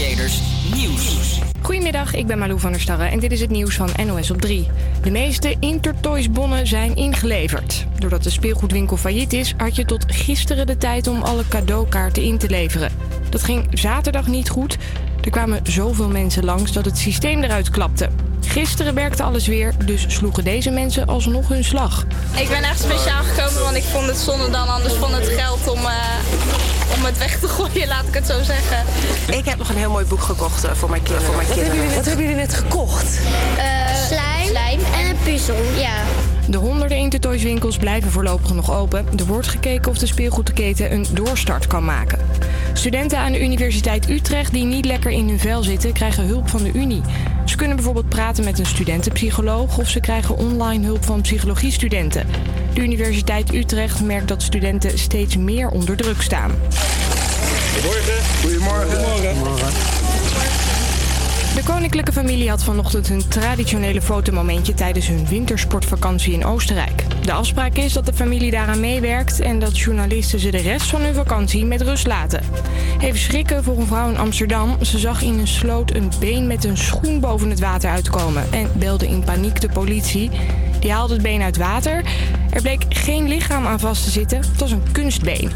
Creators Nieuws. Goedemiddag, ik ben Malou van der Starre en dit is het nieuws van NOS op 3. De meeste Intertoys-bonnen zijn ingeleverd. Doordat de speelgoedwinkel failliet is, had je tot gisteren de tijd om alle cadeaukaarten in te leveren. Dat ging zaterdag niet goed. Er kwamen zoveel mensen langs dat het systeem eruit klapte. Gisteren werkte alles weer, dus sloegen deze mensen alsnog hun slag. Ik ben echt speciaal gekomen, want ik vond het zonde dan anders van het geld om, uh, om het weg te gooien, laat ik het zo zeggen. Ik heb nog een heel mooi boek gekocht uh, voor mijn kinderen. Voor mijn Wat, kinderen. hebben jullie, wat hebben jullie net gekocht? Uh, slijm, slijm en een puzzel, ja. De honderden Intertoys-winkels blijven voorlopig nog open. Er wordt gekeken of de speelgoedketen een doorstart kan maken. Studenten aan de Universiteit Utrecht die niet lekker in hun vel zitten, krijgen hulp van de Unie. Ze kunnen bijvoorbeeld praten met een studentenpsycholoog of ze krijgen online hulp van psychologiestudenten. De Universiteit Utrecht merkt dat studenten steeds meer onder druk staan. Goedemorgen. Goedemorgen. Goedemorgen. De koninklijke familie had vanochtend hun traditionele fotomomentje tijdens hun wintersportvakantie in Oostenrijk. De afspraak is dat de familie daaraan meewerkt en dat journalisten ze de rest van hun vakantie met rust laten. Even schrikken voor een vrouw in Amsterdam. Ze zag in een sloot een been met een schoen boven het water uitkomen en belde in paniek de politie. Die haalde het been uit water. Er bleek geen lichaam aan vast te zitten. Het was een kunstbeen.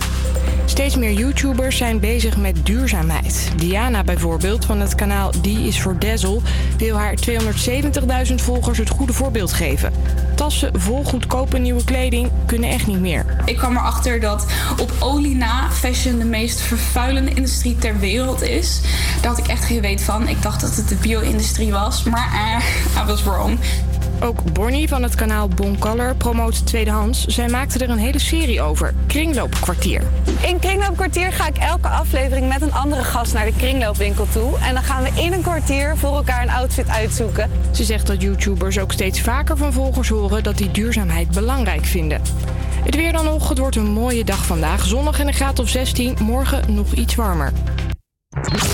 Steeds meer YouTubers zijn bezig met duurzaamheid. Diana bijvoorbeeld van het kanaal Die is voor Dazzle wil haar 270.000 volgers het goede voorbeeld geven. Tassen vol goedkope nieuwe kleding kunnen echt niet meer. Ik kwam erachter dat op olie na fashion de meest vervuilende industrie ter wereld is. Daar had ik echt geen weet van. Ik dacht dat het de bio-industrie was, maar uh, I was wrong. Ook Bonnie van het kanaal Bon Color promoot tweedehands. Zij maakte er een hele serie over. Kringloopkwartier. In Kringloopkwartier ga ik elke aflevering met een andere gast naar de kringloopwinkel toe. En dan gaan we in een kwartier voor elkaar een outfit uitzoeken. Ze zegt dat YouTubers ook steeds vaker van volgers horen dat die duurzaamheid belangrijk vinden. Het weer dan nog. Het wordt een mooie dag vandaag. Zonnig en een graad of 16. Morgen nog iets warmer.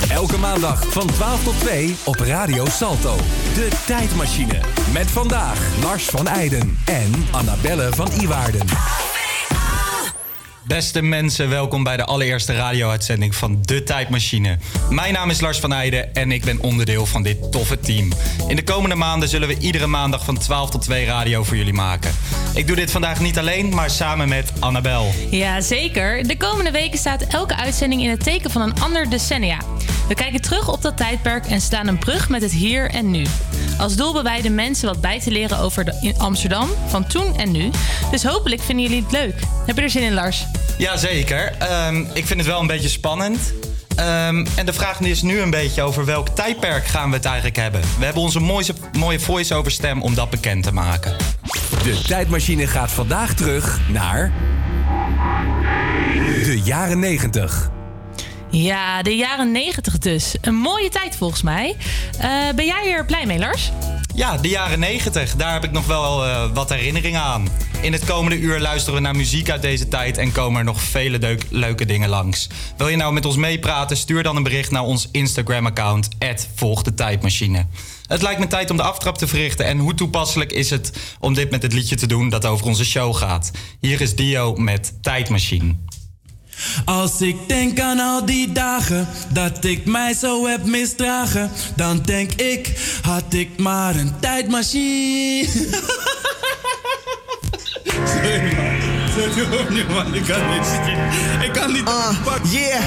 Elke maandag van 12 tot 2 op Radio Salto. De tijdmachine. Met vandaag Lars van Eijden en Annabelle van Iwaarden. Beste mensen, welkom bij de allereerste radio-uitzending van De Tijdmachine. Mijn naam is Lars van Eijden en ik ben onderdeel van dit toffe team. In de komende maanden zullen we iedere maandag van 12 tot 2 radio voor jullie maken. Ik doe dit vandaag niet alleen, maar samen met Annabel. Ja, zeker. De komende weken staat elke uitzending in het teken van een ander decennia. We kijken terug op dat tijdperk en staan een brug met het hier en nu. Als doel hebben wij de mensen wat bij te leren over Amsterdam van toen en nu. Dus hopelijk vinden jullie het leuk. Heb je er zin in, Lars? Jazeker. Um, ik vind het wel een beetje spannend. Um, en de vraag is nu een beetje over welk tijdperk gaan we het eigenlijk hebben. We hebben onze mooie, mooie voice-over stem om dat bekend te maken. De tijdmachine gaat vandaag terug naar... de jaren 90. Ja, de jaren 90 dus. Een mooie tijd volgens mij. Uh, ben jij er blij mee, Lars? Ja, de jaren 90. Daar heb ik nog wel uh, wat herinneringen aan. In het komende uur luisteren we naar muziek uit deze tijd en komen er nog vele leuk, leuke dingen langs. Wil je nou met ons meepraten? Stuur dan een bericht naar ons Instagram-account, volg de tijdmachine. Het lijkt me tijd om de aftrap te verrichten. En hoe toepasselijk is het om dit met het liedje te doen dat over onze show gaat? Hier is Dio met Tijdmachine. Als ik denk aan al die dagen dat ik mij zo heb misdragen, dan denk ik, had ik maar een tijdmachine. Sorry man, sorry opnieuw man, ik kan niet. Ik kan niet. Uh, yeah,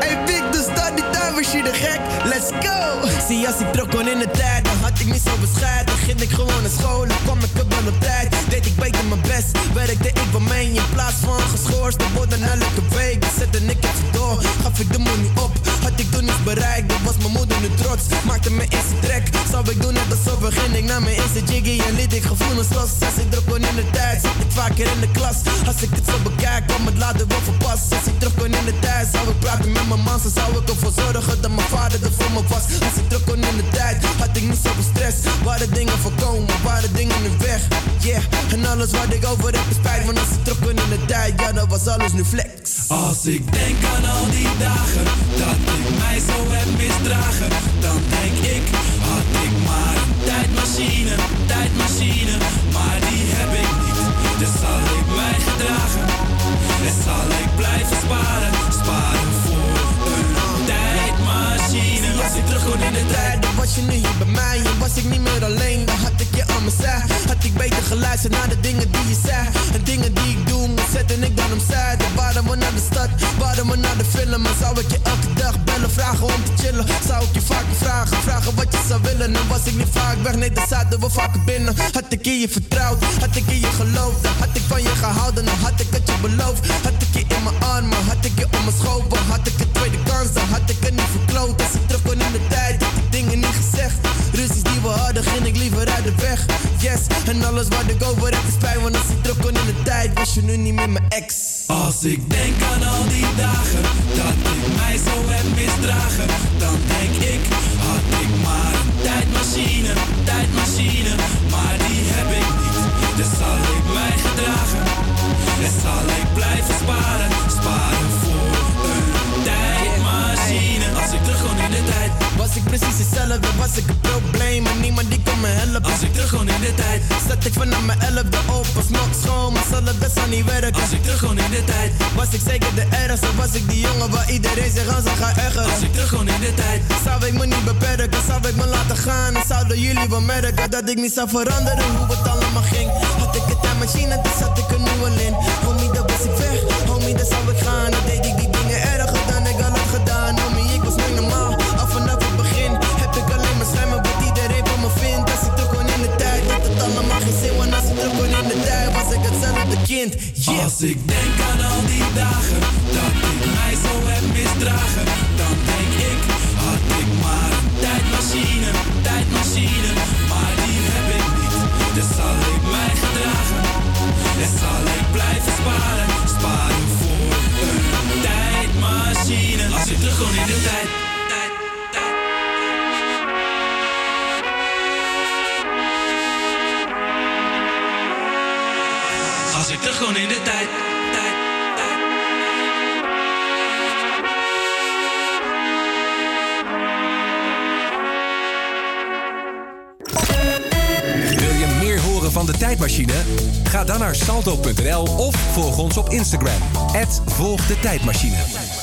hey Big, dus start die tijdmachine gek, let's go. Zie als ik terug kon in de tijd, ik niet zo bescheiden. Ging ik gewoon naar school, dan kwam ik wel op tijd. Deed ik beter mijn best, werkte ik bij mij in plaats van geschorst. Dan worden elke week, zette ik even door. Gaf ik de money op, had ik toen niets bereikt. Dan was mijn moeder nu trots, maakte me eerste trek. Zou ik doen net alsof begin ik naar mijn eerste jiggy en liet ik gevoelens los. Als ik terug kon in de tijd, zat ik vaker in de klas. Als ik het zo bekijk, kwam het later wel verpast. Als ik terug kon in de tijd, zou ik praten met mijn man. Zo zou ik ervoor zorgen dat mijn vader er voor me was. Als ik terug kon in de tijd, had ik niet zoveel stress. Waren dingen voorkomen, waren dingen nu weg. Yeah, en alles wat ik over heb is spijt. Want als ik terug in de tijd, ja, dan was alles nu flex. Als ik denk aan al die dagen dat ik mij zo heb misdragen, dan denk ik, had ik maar een tijdmachine, tijdmachine, maar die heb ik niet. Dus zal ik mij gedragen en zal ik blijven sparen, sparen tijdmachine. Als gewoon in de tijd Dan was je nu hier bij mij. En was ik niet meer alleen Dan had ik je aan mijn zij. Had ik beter geluisterd naar de dingen die je zei. En dingen die ik doe moet zetten ik dan omzij. Dan waren we naar de stad, waren we naar de film? Maar zou ik je elke dag bellen, vragen om te chillen? Zou ik je vaker vragen, vragen wat je zou willen? En was ik niet vaak weg, nee dan zaten we vaker binnen. Had ik in je vertrouwd, had ik in je geloofd? Dan had ik van je gehouden, dan had ik het je beloofd. Had ik je in mijn armen, had ik je om mijn schoven Had ik een tweede kans, dan had ik het niet verkloot. Ik terug in de tijd, had ik dingen niet gezegd. Ruzies die we hadden, ging ik liever uit de weg. Yes, en alles wat ik over heb is pijn Want als ik terug kon in de tijd, was je nu niet meer mijn ex. Als ik denk aan al die dagen dat ik mij zo heb misdragen, dan denk ik, had ik maar een tijdmachine, tijdmachine, maar die heb ik niet. Dus zal ik mij gedragen. En zal ik blijven sparen, sparen in de tijd, Was ik precies hetzelfde, was ik een probleem. En niemand die kon me helpen. Als ik terug kon in de tijd, Zat ik vanaf mijn elfde op als nog schoon. Maar zal het best wel niet werken. Als ik terug kon in de tijd, Was ik zeker de ergste, was ik die jongen waar iedereen zich aan zou gaan ergeren. Als ik terug kon in de tijd, Zou ik me niet beperken, zou ik me laten gaan. En zouden jullie wel merken dat ik niet zou veranderen hoe het allemaal ging. Had ik een tijdmachine, dan zat ik er nu al in. Homie, dan was ik weg, homie, dan zou ik gaan. Deed ik Als ik denk aan al die dagen dat ik mij zo heb misdragen, dan denk ik, had ik maar een tijdmachine, tijdmachine, maar die heb ik niet. Dus zal ik mij gedragen en zal ik blijven sparen, sparen voor een tijdmachine. Als ik terug kon in de tijd. Ik terug kon in de tijd, tijd, tijd. Wil je meer horen van de tijdmachine? Ga dan naar salto.nl of volg ons op Instagram. Volg de tijdmachine.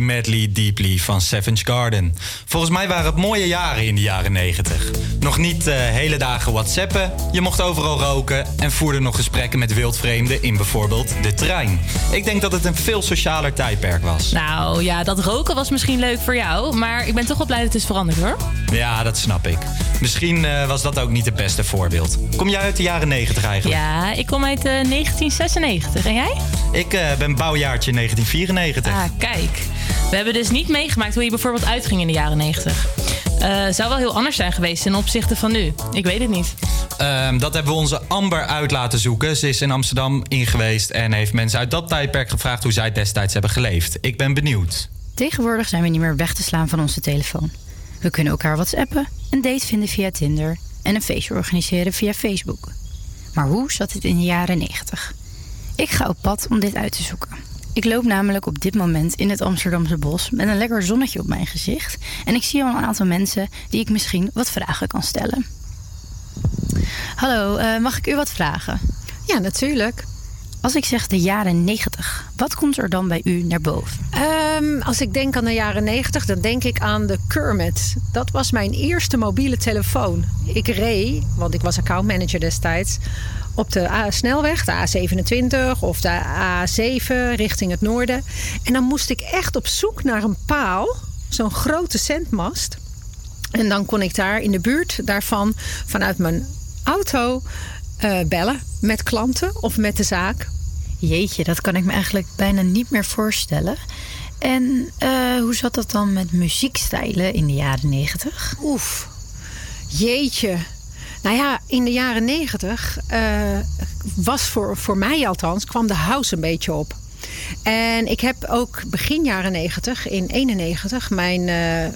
Madly Deeply van Savage Garden. Volgens mij waren het mooie jaren in de jaren 90. Nog niet eh, hele dagen whatsappen, je mocht overal roken... en voerde nog gesprekken met wildvreemden in bijvoorbeeld de trein. Ik denk dat het een veel socialer tijdperk was. Nou ja, dat roken was misschien leuk voor jou, maar ik ben toch wel blij dat het is veranderd hoor. Ja, dat snap ik. Misschien eh, was dat ook niet het beste voorbeeld. Kom jij uit de jaren 90 eigenlijk? Ja, ik kom uit eh, 1996. En jij? Ik ben bouwjaartje 1994. Ah, kijk. We hebben dus niet meegemaakt hoe je bijvoorbeeld uitging in de jaren 90. Eh zou wel heel anders zijn geweest ten opzichte van nu. Ik weet het niet. Ehm, dat hebben we onze Amber uit laten zoeken. Ze is in Amsterdam ingeweest en heeft mensen uit dat tijdperk gevraagd hoe zij destijds hebben geleefd. Ik ben benieuwd. Tegenwoordig zijn we niet meer weg te slaan van onze telefoon. We kunnen elkaar whatsappen, een date vinden via Tinder en een feestje organiseren via Facebook. Maar hoe zat het in de jaren 90? Ik ga op pad om dit uit te zoeken. Ik loop namelijk op dit moment in het Amsterdamse bos met een lekker zonnetje op mijn gezicht. En ik zie al een aantal mensen die ik misschien wat vragen kan stellen. Hallo, eh, mag ik u wat vragen? Ja, natuurlijk. Als ik zeg de jaren 90, wat komt er dan bij u naar boven? Ehm, als ik denk aan de jaren 90, dan denk ik aan de Kermit. Dat was mijn eerste mobiele telefoon. Ik reed, want ik was accountmanager destijds, op de A- snelweg, de A27 of de A7 richting het noorden. En dan moest ik echt op zoek naar een paal, zo'n grote zendmast. En dan kon ik daar in de buurt daarvan vanuit mijn auto eh, bellen met klanten of met de zaak. Jeetje, dat kan ik me eigenlijk bijna niet meer voorstellen. En eh, hoe zat dat dan met muziekstijlen in de jaren 90? Oef, jeetje. Nou ja, in de jaren negentig was voor, voor mij althans, kwam de house een beetje op. En ik heb ook begin jaren negentig, in 91, mijn eh,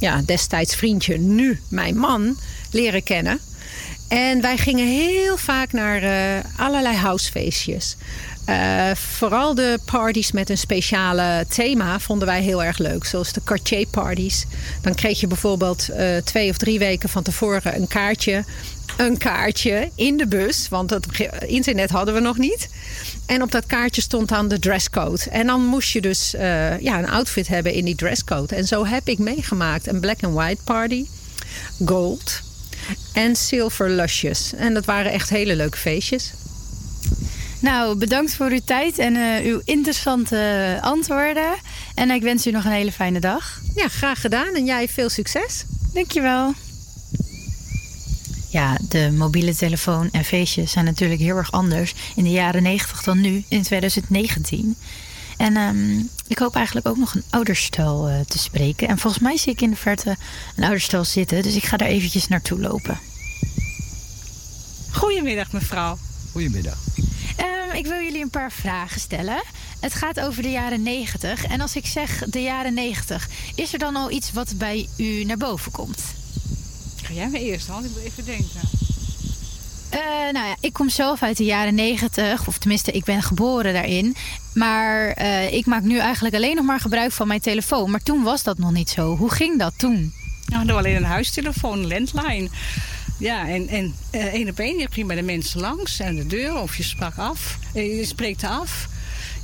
ja, destijds vriendje, nu mijn man, leren kennen. En wij gingen heel vaak naar eh, allerlei housefeestjes. Eh, vooral de parties met een speciale thema vonden wij heel erg leuk. Zoals de Cartier parties. Dan kreeg je bijvoorbeeld eh, twee of drie weken van tevoren een kaartje. Een kaartje in de bus. Want het internet hadden we nog niet. En op dat kaartje stond dan de dresscode. En dan moest je dus eh, ja, een outfit hebben in die dresscode. En zo heb ik meegemaakt een black and white party. Gold. En silver lusjes. En dat waren echt hele leuke feestjes. Nou, bedankt voor uw tijd en eh, uw interessante antwoorden. En ik wens u nog een hele fijne dag. Ja, graag gedaan. En jij veel succes. Dankjewel. Ja, de mobiele telefoon en feestjes zijn natuurlijk heel erg anders in de jaren 90 dan nu, in 2019. En ehm, ik hoop eigenlijk ook nog een ouderstel eh, te spreken. En volgens mij zie ik in de verte een ouderstel zitten, dus ik ga daar eventjes naartoe lopen. Goedemiddag mevrouw. Goedemiddag. Ik wil jullie een paar vragen stellen. Het gaat over de jaren 90. En als ik zeg de jaren 90, is er dan al iets wat bij u naar boven komt? Ga jij maar eerst, want ik moet even denken. Eh, nou ja, ik kom zelf uit de jaren 90, of tenminste, ik ben geboren daarin. Maar eh, ik maak nu eigenlijk alleen nog maar gebruik van mijn telefoon. Maar toen was dat nog niet zo. Hoe ging dat toen? Nou, we alleen een huistelefoon, landline. Ja, en, en eh, één op één, je ging bij de mensen langs aan de deur of je sprak af. Eh, Je spreekt af.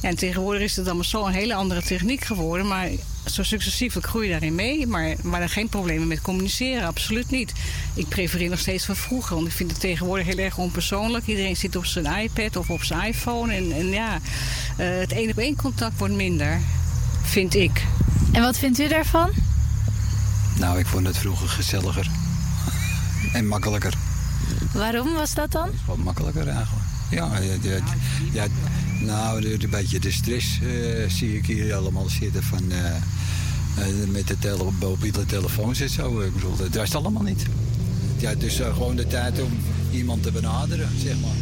Ja, en tegenwoordig is het allemaal zo een hele andere techniek geworden. Maar zo successievelijk groei je daarin mee. Maar, maar er geen problemen met communiceren, absoluut niet. Ik prefereer nog steeds van vroeger. Want ik vind het tegenwoordig heel erg onpersoonlijk. Iedereen zit op zijn iPad of op zijn iPhone. En, en ja, eh, het één op één contact wordt minder, vind ik. En wat vindt u daarvan? Nou, ik vond het vroeger gezelliger. En makkelijker. Waarom was dat dan? Wat makkelijker eigenlijk. Ja, ja, ja, ja, nou, een beetje de stress eh, zie ik hier allemaal zitten van... eh, eh, met de tele mobiele telefoons en zo. Ik bedoel, dat was allemaal niet. Ja, het is eh, gewoon de tijd om iemand te benaderen, zeg maar.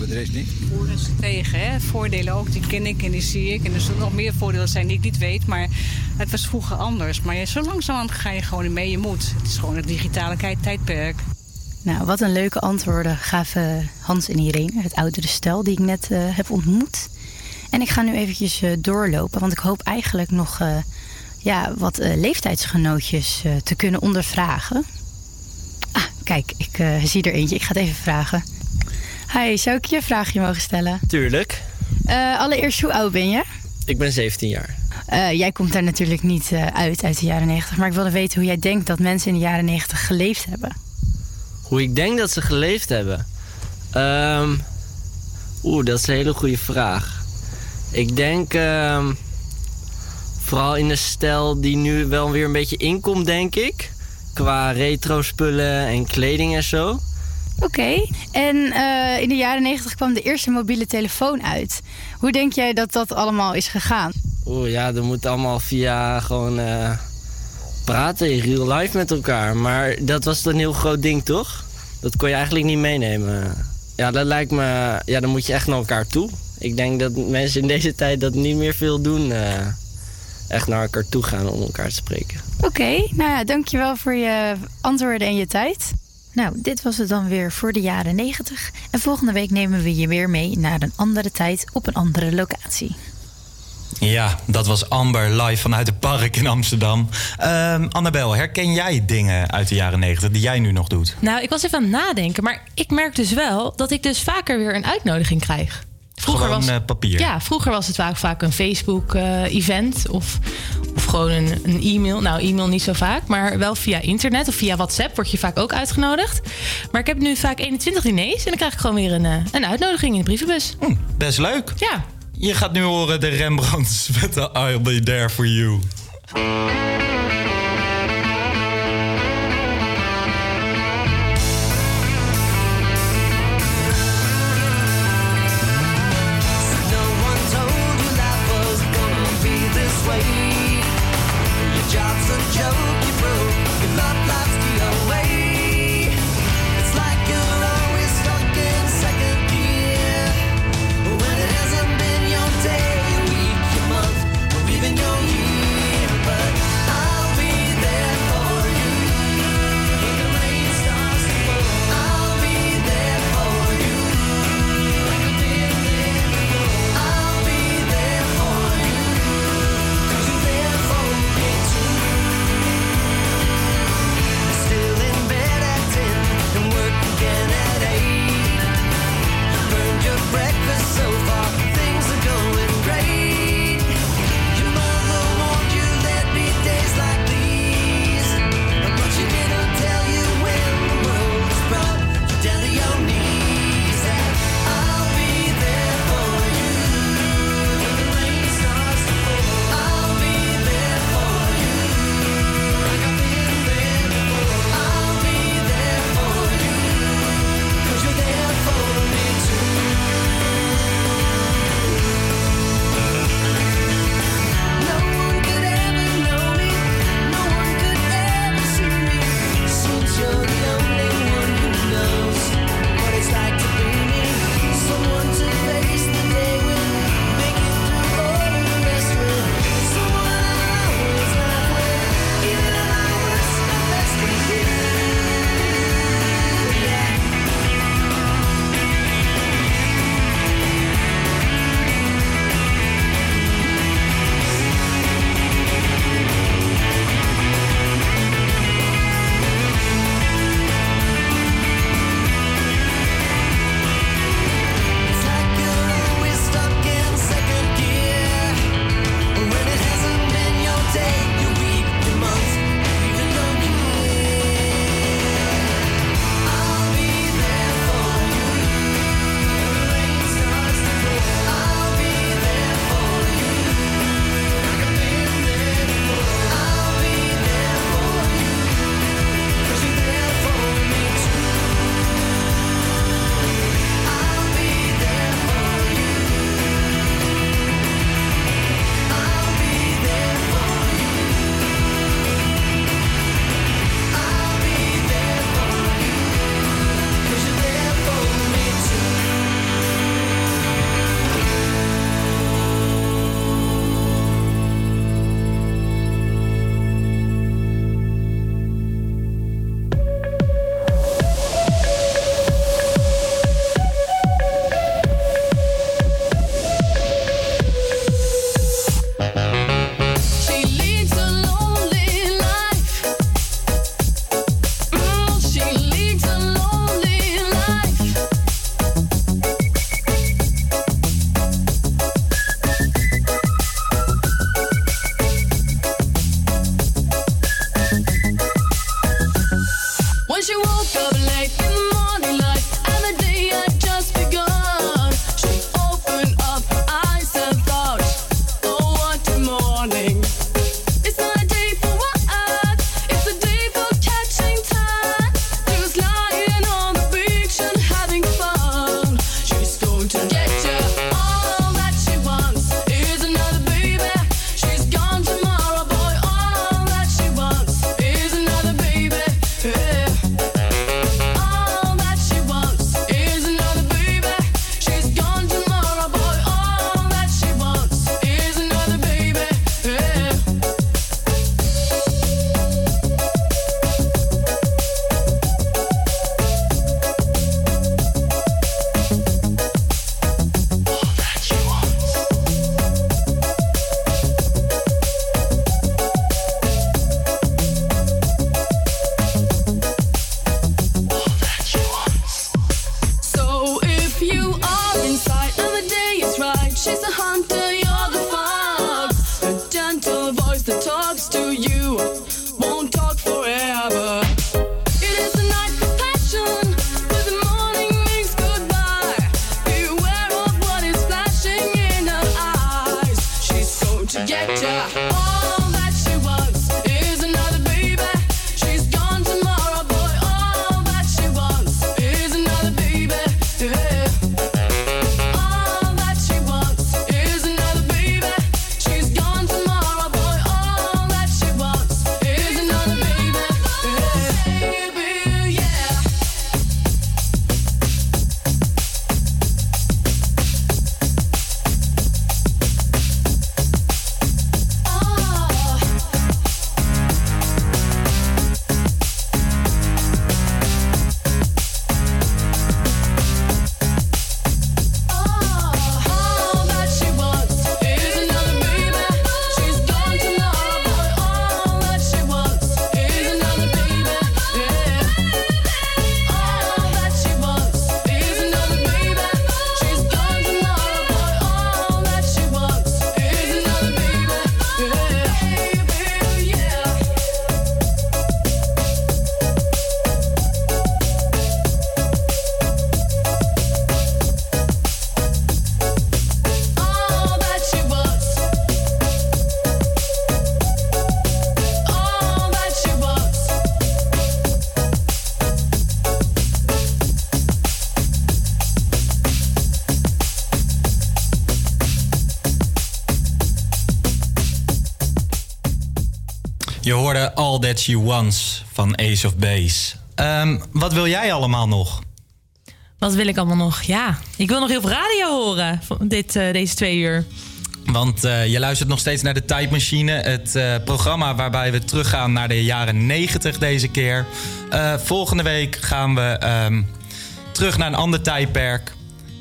Voor de rest niet. Voor en tegen. Hè? Voordelen ook, die ken ik en die zie ik. En er zullen nog meer voordelen zijn die ik niet weet. Maar het was vroeger anders. Maar je, zo langzamerhand ga je gewoon mee. Je moet. Het is gewoon het digitale tijdperk. Nou, wat een leuke antwoorden gaven Hans en Irene, het oudere stel die ik net eh, heb ontmoet. En ik ga nu eventjes eh, doorlopen, want ik hoop eigenlijk nog eh, ja, wat eh, leeftijdsgenootjes eh, te kunnen ondervragen. Ah, kijk, ik eh, zie er eentje. Ik ga het even vragen. Hi, zou ik je een vraagje mogen stellen? Tuurlijk. Eh, allereerst, hoe oud ben je? Ik ben 17 jaar. Eh, jij komt daar natuurlijk niet eh, uit, uit de jaren 90. Maar ik wilde weten hoe jij denkt dat mensen in de jaren 90 geleefd hebben. Hoe ik denk dat ze geleefd hebben? Ehm, Oeh, dat is een hele goede vraag. Ik denk ehm, vooral in de stijl die nu wel weer een beetje inkomt, denk ik. Qua retro spullen en kleding en zo. Oké, en eh, in de jaren 90 kwam de eerste mobiele telefoon uit. Hoe denk jij dat dat allemaal is gegaan? Oeh, ja, dat moet allemaal via gewoon eh, praten in real life met elkaar. Maar dat was een heel groot ding, toch? Dat kon je eigenlijk niet meenemen. Ja, dat lijkt me... Ja, dan moet je echt naar elkaar toe. Ik denk dat mensen in deze tijd dat niet meer veel doen. eh, echt naar elkaar toe gaan om elkaar te spreken. Oké, nou ja, dankjewel voor je antwoorden en je tijd. Nou, dit was het dan weer voor de jaren 90. En volgende week nemen we je weer mee naar een andere tijd op een andere locatie. Ja, dat was Amber live vanuit het park in Amsterdam. Ehm Annabel, herken jij dingen uit de jaren 90 die jij nu nog doet? Nou, ik was even aan het nadenken, maar ik merk dus wel dat ik dus vaker weer een uitnodiging krijg. Vroeger Gewoon was, eh, papier. Ja, vroeger was het vaak, vaak een Facebook-event of, of gewoon een, een e-mail. Nou, e-mail niet zo vaak, maar wel via internet of via WhatsApp word je vaak ook uitgenodigd. Maar ik heb nu vaak 21 diners en dan krijg ik gewoon weer een, eh, een uitnodiging in de brievenbus. Best leuk. Ja. Je gaat nu horen de Rembrandts met de I'll Be There For You. Je hoorde All That She Wants van Ace of Base. Ehm, wat wil jij allemaal nog? Wat wil ik allemaal nog? Ja, ik wil nog heel veel radio horen dit, eh, deze twee uur. Want eh, je luistert nog steeds naar de Tijdmachine. Het eh, programma waarbij we teruggaan naar de jaren 90 deze keer. Volgende week gaan we ehm, terug naar een ander tijdperk.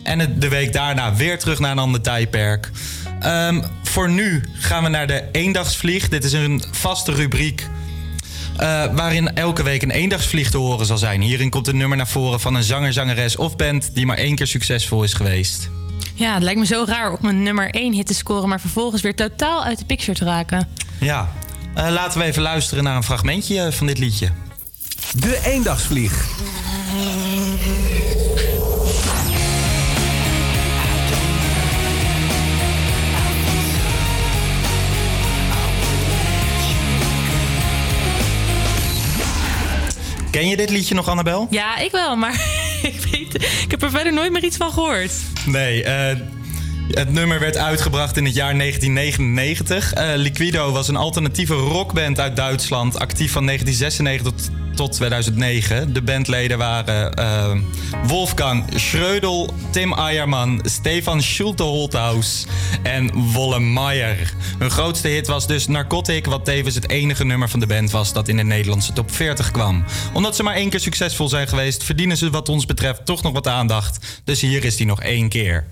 En het- de week daarna weer terug naar een ander tijdperk. Ehm, voor nu gaan we naar de eendagsvlieg. Dit is een vaste rubriek. eh, waarin elke week een eendagsvlieg te horen zal zijn. Hierin komt een nummer naar voren van een zanger, zangeres of band die maar één keer succesvol is geweest. Ja, het lijkt me zo raar om een nummer 1 hit te scoren... maar vervolgens weer totaal uit de picture te raken. Ja, Eh, laten we even luisteren naar een fragmentje van dit liedje. De eendagsvlieg. Ken je dit liedje nog, Annabel? Ja, ik wel, maar ik, weet, ik heb er verder nooit meer iets van gehoord. Nee, eh, het nummer werd uitgebracht in het jaar 1999. Eh, Liquido was een alternatieve rockband uit Duitsland, actief van 1996 tot, tot 2009. De bandleden waren eh, Wolfgang Schrödel, Tim Eierman, Stefan Schulte-Holthaus en Wolle Meijer. Hun grootste hit was dus Narcotic, wat tevens het enige nummer van de band was dat in de Nederlandse top 40 kwam. Omdat ze maar één keer succesvol zijn geweest, verdienen ze wat ons betreft toch nog wat aandacht. Dus hier is die nog één keer.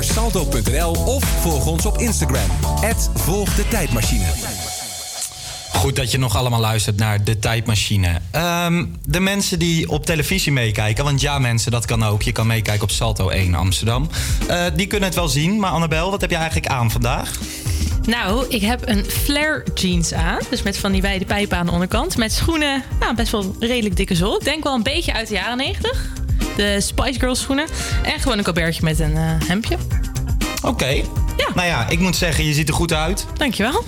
Naar salto.nl of volg ons op Instagram. Volg de tijdmachine. Goed dat je nog allemaal luistert naar De Tijdmachine. Ehm, de mensen die op televisie meekijken, want ja mensen, dat kan ook. Je kan meekijken op Salto 1 Amsterdam. Eh, die kunnen het wel zien, maar Annabel, wat heb je eigenlijk aan vandaag? Nou, ik heb een flare jeans aan. Dus met van die wijde pijpen aan de onderkant. Met schoenen, nou, best wel redelijk dikke zool. Ik denk wel een beetje uit de jaren 90. De Spice Girls schoenen. En gewoon een colbertje met een eh, hemdje. Oké. Ja. Nou ja, ik moet zeggen, je ziet er goed uit. Dankjewel.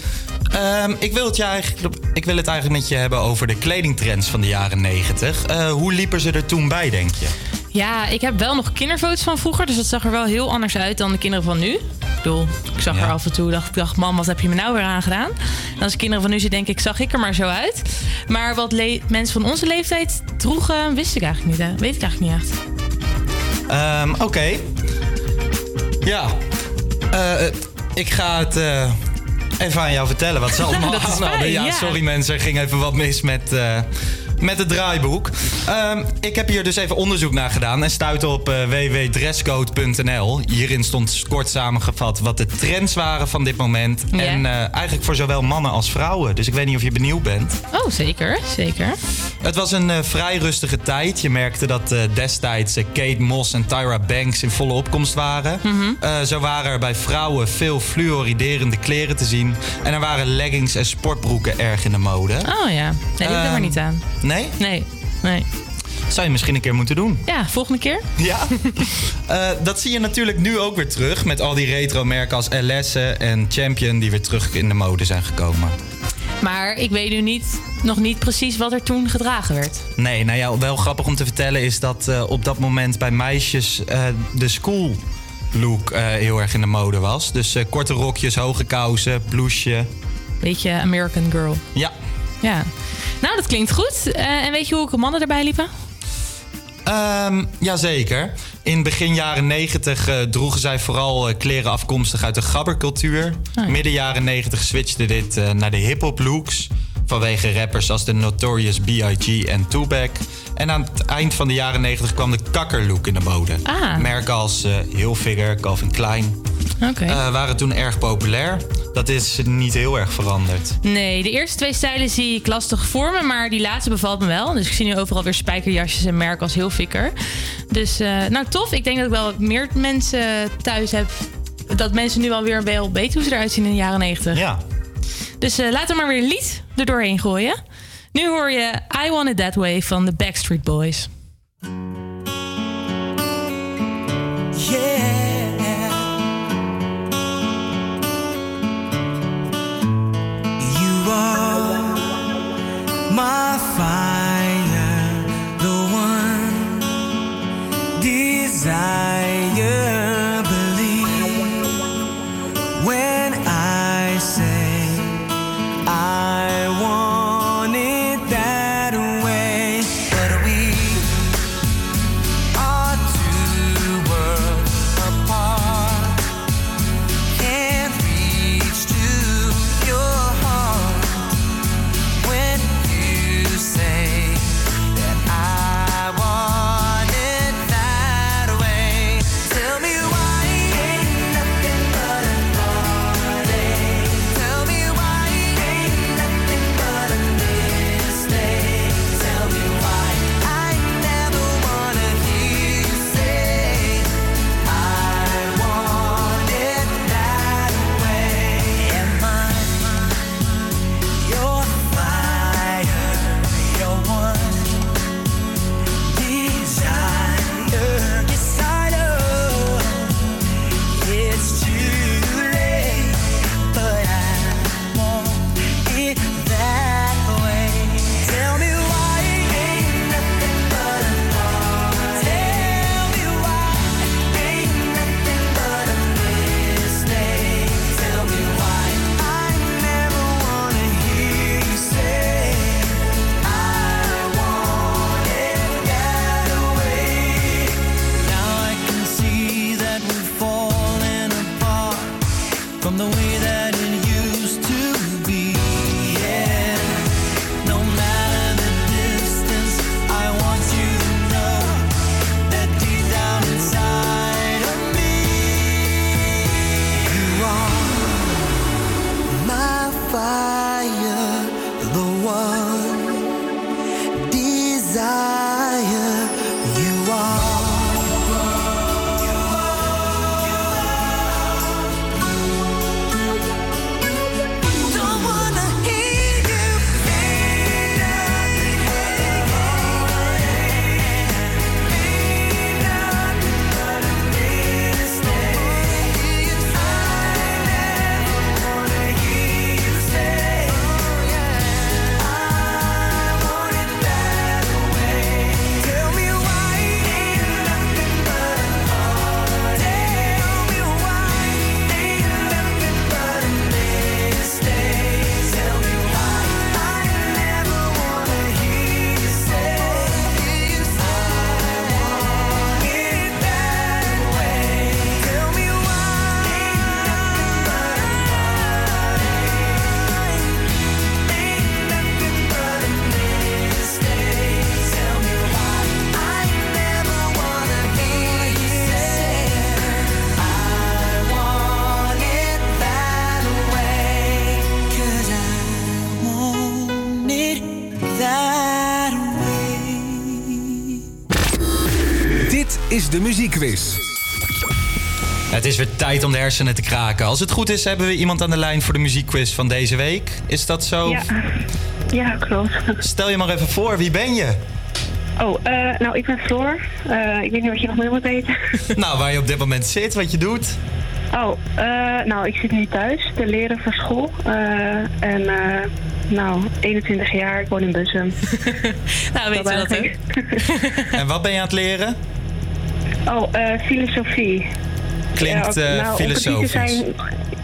Ehm, ik, wil het je eigenlijk, ik wil het eigenlijk met je hebben over de kledingtrends van de jaren 90. Eh, hoe liepen ze er toen bij, denk je? Ja, ik heb wel nog kinderfoto's van vroeger. Dus dat zag er wel heel anders uit dan de kinderen van nu. Ik bedoel, ik zag er af en toe, dacht ik, dacht, mam, wat heb je me nou weer aangedaan? En als kinderen van nu zie, denk ik, zag ik er maar zo uit. Maar wat mensen van onze leeftijd droegen, wist ik eigenlijk niet. Hè? Weet ik eigenlijk niet echt. Ehm, Oké. Ja. Eh, eh, ik ga het eh, even aan jou vertellen wat ze allemaal Dat is aan hadden. fijn, Ja, ja. sorry mensen, er ging even wat mis met, met het draaiboek. Ehm, ik heb hier dus even onderzoek naar gedaan en stuitte op eh, www.dresscode.nl. Hierin stond kort samengevat wat de trends waren van dit moment. En eh, eigenlijk voor zowel mannen als vrouwen. Dus ik weet niet of je benieuwd bent. Oh, zeker, zeker. Het was een eh, vrij rustige tijd. Je merkte dat destijds Kate Moss en Tyra Banks in volle opkomst waren. Eh, zo waren er bij vrouwen veel fluoriderende kleren te zien. En er waren leggings en sportbroeken erg in de mode. Oh ja, nee, die ik er maar Ehm, niet aan. Nee? Nee, nee. Zou je misschien een keer moeten doen. Ja, volgende keer. Ja. Eh, dat zie je natuurlijk nu ook weer terug. Met al die retro merken als LS en Champion die weer terug in de mode zijn gekomen. Maar ik weet nu niet, nog niet precies wat er toen gedragen werd. Nee, nou ja, wel grappig om te vertellen is dat eh, op dat moment bij meisjes eh, de school look heel erg in de mode was. Dus korte rokjes, hoge kousen, blouseje. Beetje American Girl. Ja. Ja. Nou, dat klinkt goed. Eh, en weet je hoe mannen erbij liepen? Ehm jazeker. In begin jaren 90 eh, droegen zij vooral eh, kleren afkomstig uit de gabbercultuur. ja. Midden jaren 90 switchte dit naar de hip-hop looks. Vanwege rappers als de Notorious B.I.G. en Tupac. En aan het eind van de jaren 90 kwam de kakkerlook in de mode. Ah. Merken als eh Hilfiger, Calvin Klein eh, waren toen erg populair. Dat is niet heel erg veranderd. Nee, de eerste twee stijlen zie ik lastig vormen, maar die laatste bevalt me wel. Dus ik zie nu overal weer spijkerjasjes en merken als heel fikker. Dus eh, nou tof. Ik denk dat ik wel wat meer mensen thuis heb. Dat mensen nu alweer wel weten hoe ze eruit zien in de jaren 90. Ja. Dus laten we maar weer een lied er doorheen gooien. Nu hoor je I Want It That Way van de Backstreet Boys. You are my hersenen te kraken. Als het goed is, hebben we iemand aan de lijn voor de muziekquiz van deze week. Is dat zo? Ja, ja klopt. Stel je maar even voor, wie ben je? Oh, eh, nou, ik ben Floor. Eh, ik weet niet wat je nog meer moet weten. nou, waar je op dit moment zit, wat je doet. Oh, eh, nou, ik zit nu thuis te leren voor school. Eh, en, eh, nou, 21 jaar, ik woon in Bussum. nou, weet je dat ook. En wat ben je aan het leren? Oh, eh, filosofie. Klinkt Ja, eh, nou, filosofisch. Zijn,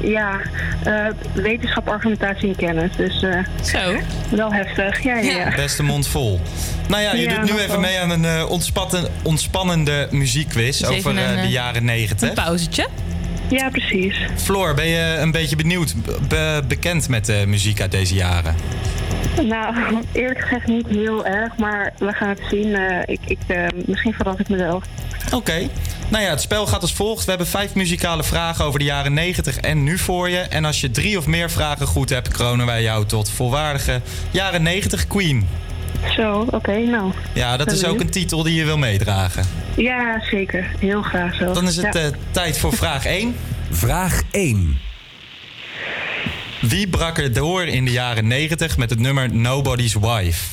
ja, eh, wetenschap, argumentatie en kennis. Dus eh, Zo. wel heftig. Ja, ja, ja. Beste mond vol. Nou ja, je Ja, doet nu even wel. mee aan een eh, ontspatten- ontspannende muziekquiz Dus over een, eh, de jaren 90. Een pauzetje. Ja, precies. Floor, ben je een beetje benieuwd, be- bekend met de muziek uit deze jaren? Nou, eerlijk gezegd niet heel erg, maar we gaan het zien. Eh, ik, ik, eh, misschien verras ik mezelf. Oké. Nou ja, het spel gaat als volgt. We hebben vijf muzikale vragen over de jaren 90 en nu voor je. En als je drie of meer vragen goed hebt, kronen wij jou tot volwaardige jaren 90 queen. Zo, oké, nou. Ja, dat is ook een titel die je wil meedragen. Ja, zeker. Heel graag zo. Dan is het Ja. eh, tijd voor vraag 1. Vraag 1. Wie brak er door in de jaren 90 met het nummer Nobody's Wife?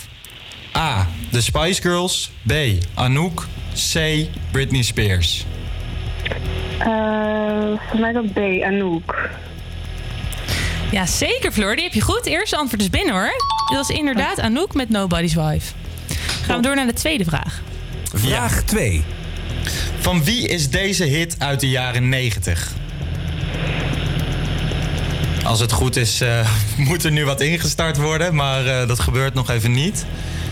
A. The Spice Girls. B. Anouk. C. Britney Spears. Eh, voor mij dan B, Anouk. Ja, zeker Floor. Die heb je goed. Eerste antwoord is binnen hoor. Dat is inderdaad Anouk met Nobody's Wife. Gaan we door naar de tweede vraag. Vraag 2. Van wie is deze hit uit de jaren 90? Als het goed is, eh, moet er nu wat ingestart worden, maar eh, dat gebeurt nog even niet.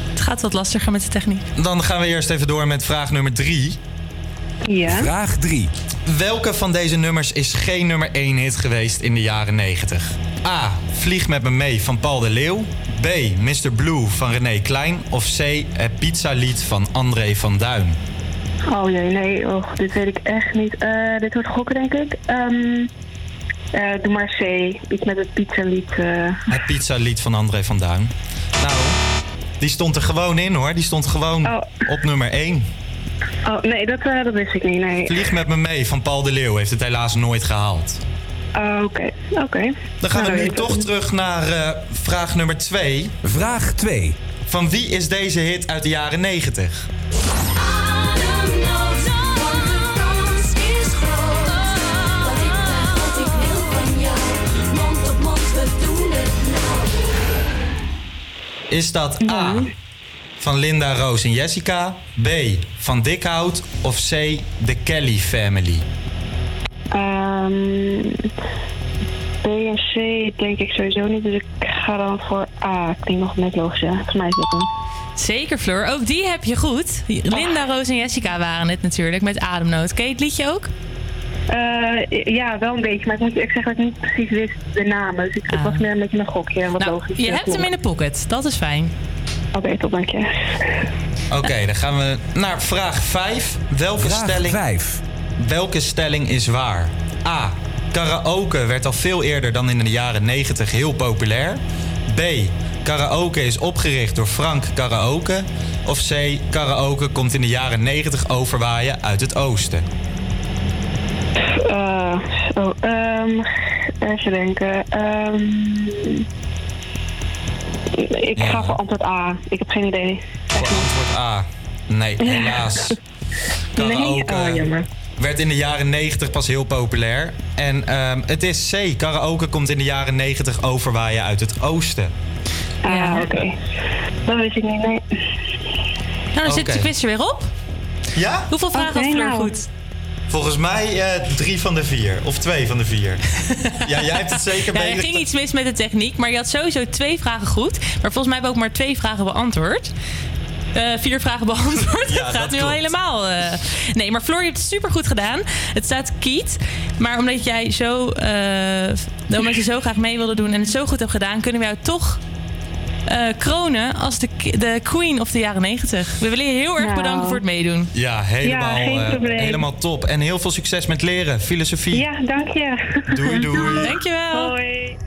Het gaat wat lastiger met de techniek. Dan gaan we eerst even door met vraag nummer 3. Ja. Vraag 3. Welke van deze nummers is geen nummer 1 hit geweest in de jaren 90? A. Vlieg met me mee van Paul de Leeuw. B. Mr. Blue van René Klein. Of C. Het pizzalied van André van Duin. Oh jee, nee, oh, dit weet ik echt niet. Eh, dit wordt gokken, denk ik. Ehm, eh, doe maar C. Iets met het pizzalied. eh. Het pizzalied van André van Duin. Nou, die stond er gewoon in hoor. Die stond gewoon op nummer 1. Oh, nee, dat, eh, dat wist ik niet, nee. Vlieg met me mee van Paul de Leeuw heeft het helaas nooit gehaald. Oh, Oké, oké. Dan gaan Nou, we nu toch het. terug naar eh, vraag nummer 2. Vraag 2. Van wie is deze hit uit de jaren 90? Is dat A van Linda, Roos en Jessica, B van Dikhout of C de Kelly Family? Ehm, B en C denk ik sowieso niet, dus ik ga dan voor A. Klinkt nog net logisch. Volgens mij is dat. Zeker Floor. Ook die heb je goed. Linda, Roos en Jessica waren het natuurlijk met Ademnood. Ken je het liedje ook? Eh, ja, wel een beetje, maar ik moet zeggen dat ik niet precies wist de namen. Dus ik, het was meer een beetje een gokje. Wat logisch. Ah. Nou, Je hebt hem in de pocket. Dat is fijn. Oké, tot dank je. Oké, dan gaan we naar vraag 5. Welke Vraag stelling, 5. welke stelling is waar? A. Karaoke werd al veel eerder dan in de jaren 90 heel populair. B. Karaoke is opgericht door Frank Karaoke. Of C. Karaoke komt in de jaren 90 overwaaien uit het oosten. Eh, oh, ehm, even denken. Ehm, ik ga voor antwoord A. Ik heb geen idee. Voor antwoord A. Nee, helaas. Nee, Karaoke oh, jammer. werd in de jaren 90 pas heel populair. En ehm, het is C. Karaoke komt in de jaren 90 overwaaien uit het oosten. Ah, oké. Dat wist ik niet, nee. Nou, dan zit de quiz er weer op. Ja? Hoeveel vragen Oké, had Fleur nou. goed? Volgens mij eh, drie van de vier. Of twee van de vier. ja, jij hebt het zeker Ja, er beter. ging iets mis met de techniek, maar je had sowieso twee vragen goed. Maar volgens mij hebben we ook maar twee vragen beantwoord. Eh, vier vragen beantwoord. Ja, dat gaat dat nu al helemaal. eh. Nee, maar Floor, je hebt het super goed gedaan. Het staat kiet. Maar omdat jij zo, eh, omdat je zo graag mee wilde doen en het zo goed hebt gedaan, kunnen we jou toch kronen als de, de queen of de jaren 90. We willen je heel erg Nou. bedanken voor het meedoen. Ja, helemaal, Ja, geen eh, helemaal top. En heel veel succes met leren. Filosofie. Ja, dank je. Doei, doei. Dankjewel. Hoi.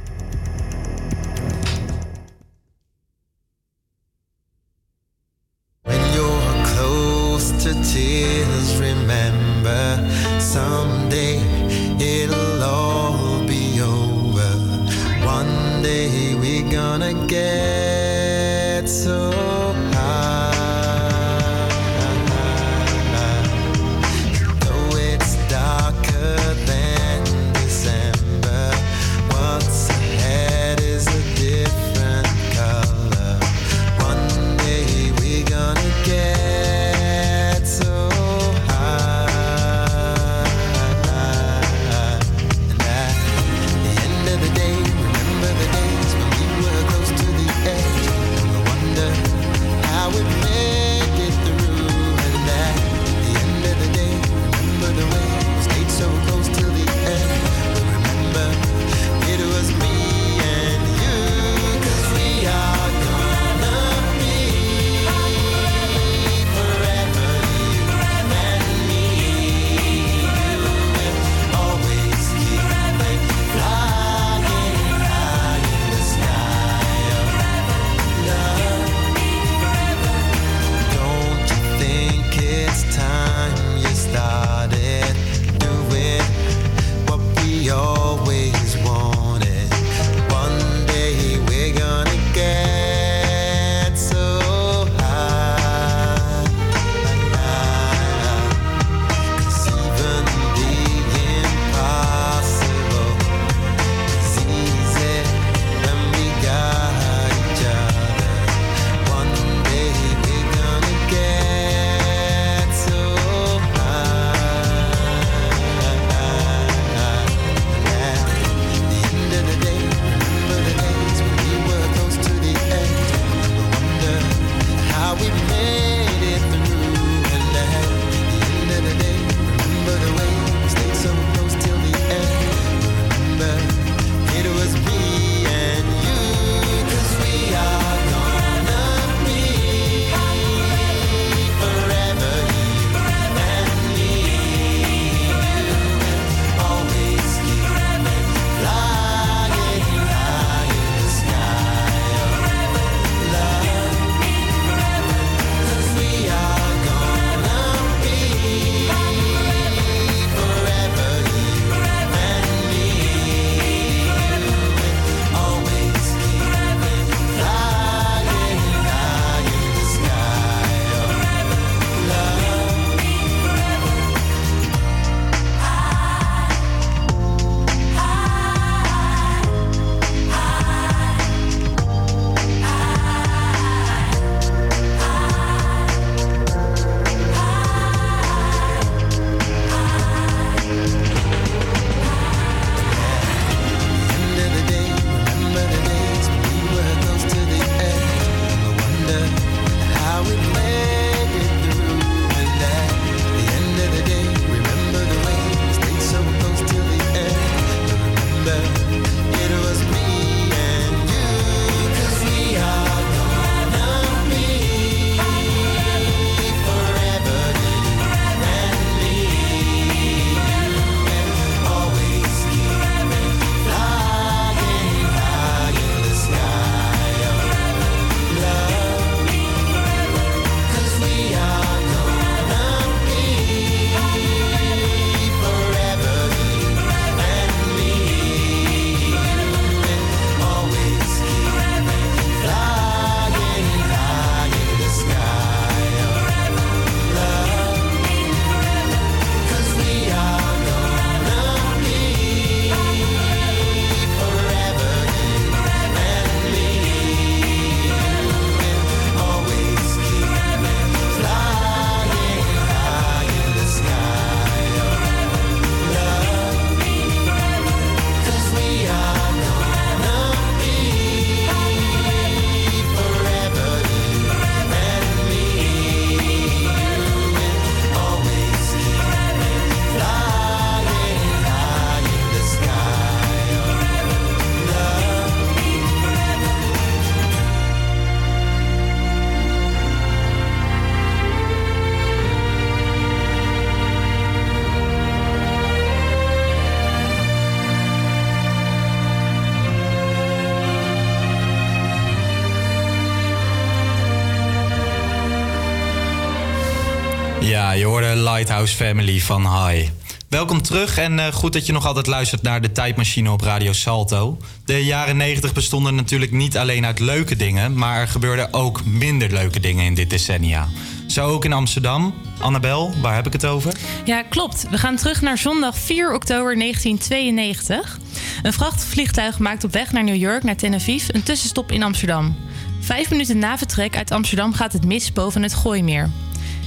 Lighthouse Family van High. Welkom terug en eh, goed dat je nog altijd luistert naar de tijdmachine op Radio Salto. De jaren 90 bestonden natuurlijk niet alleen uit leuke dingen, maar er gebeurden ook minder leuke dingen in dit decennia. Zo ook in Amsterdam. Annabel, waar heb ik het over? Ja, klopt. We gaan terug naar zondag 4 oktober 1992. Een vrachtvliegtuig maakt op weg naar New York, naar Tel Aviv, een tussenstop in Amsterdam. Vijf minuten na vertrek uit Amsterdam gaat het mis boven het Gooimeer.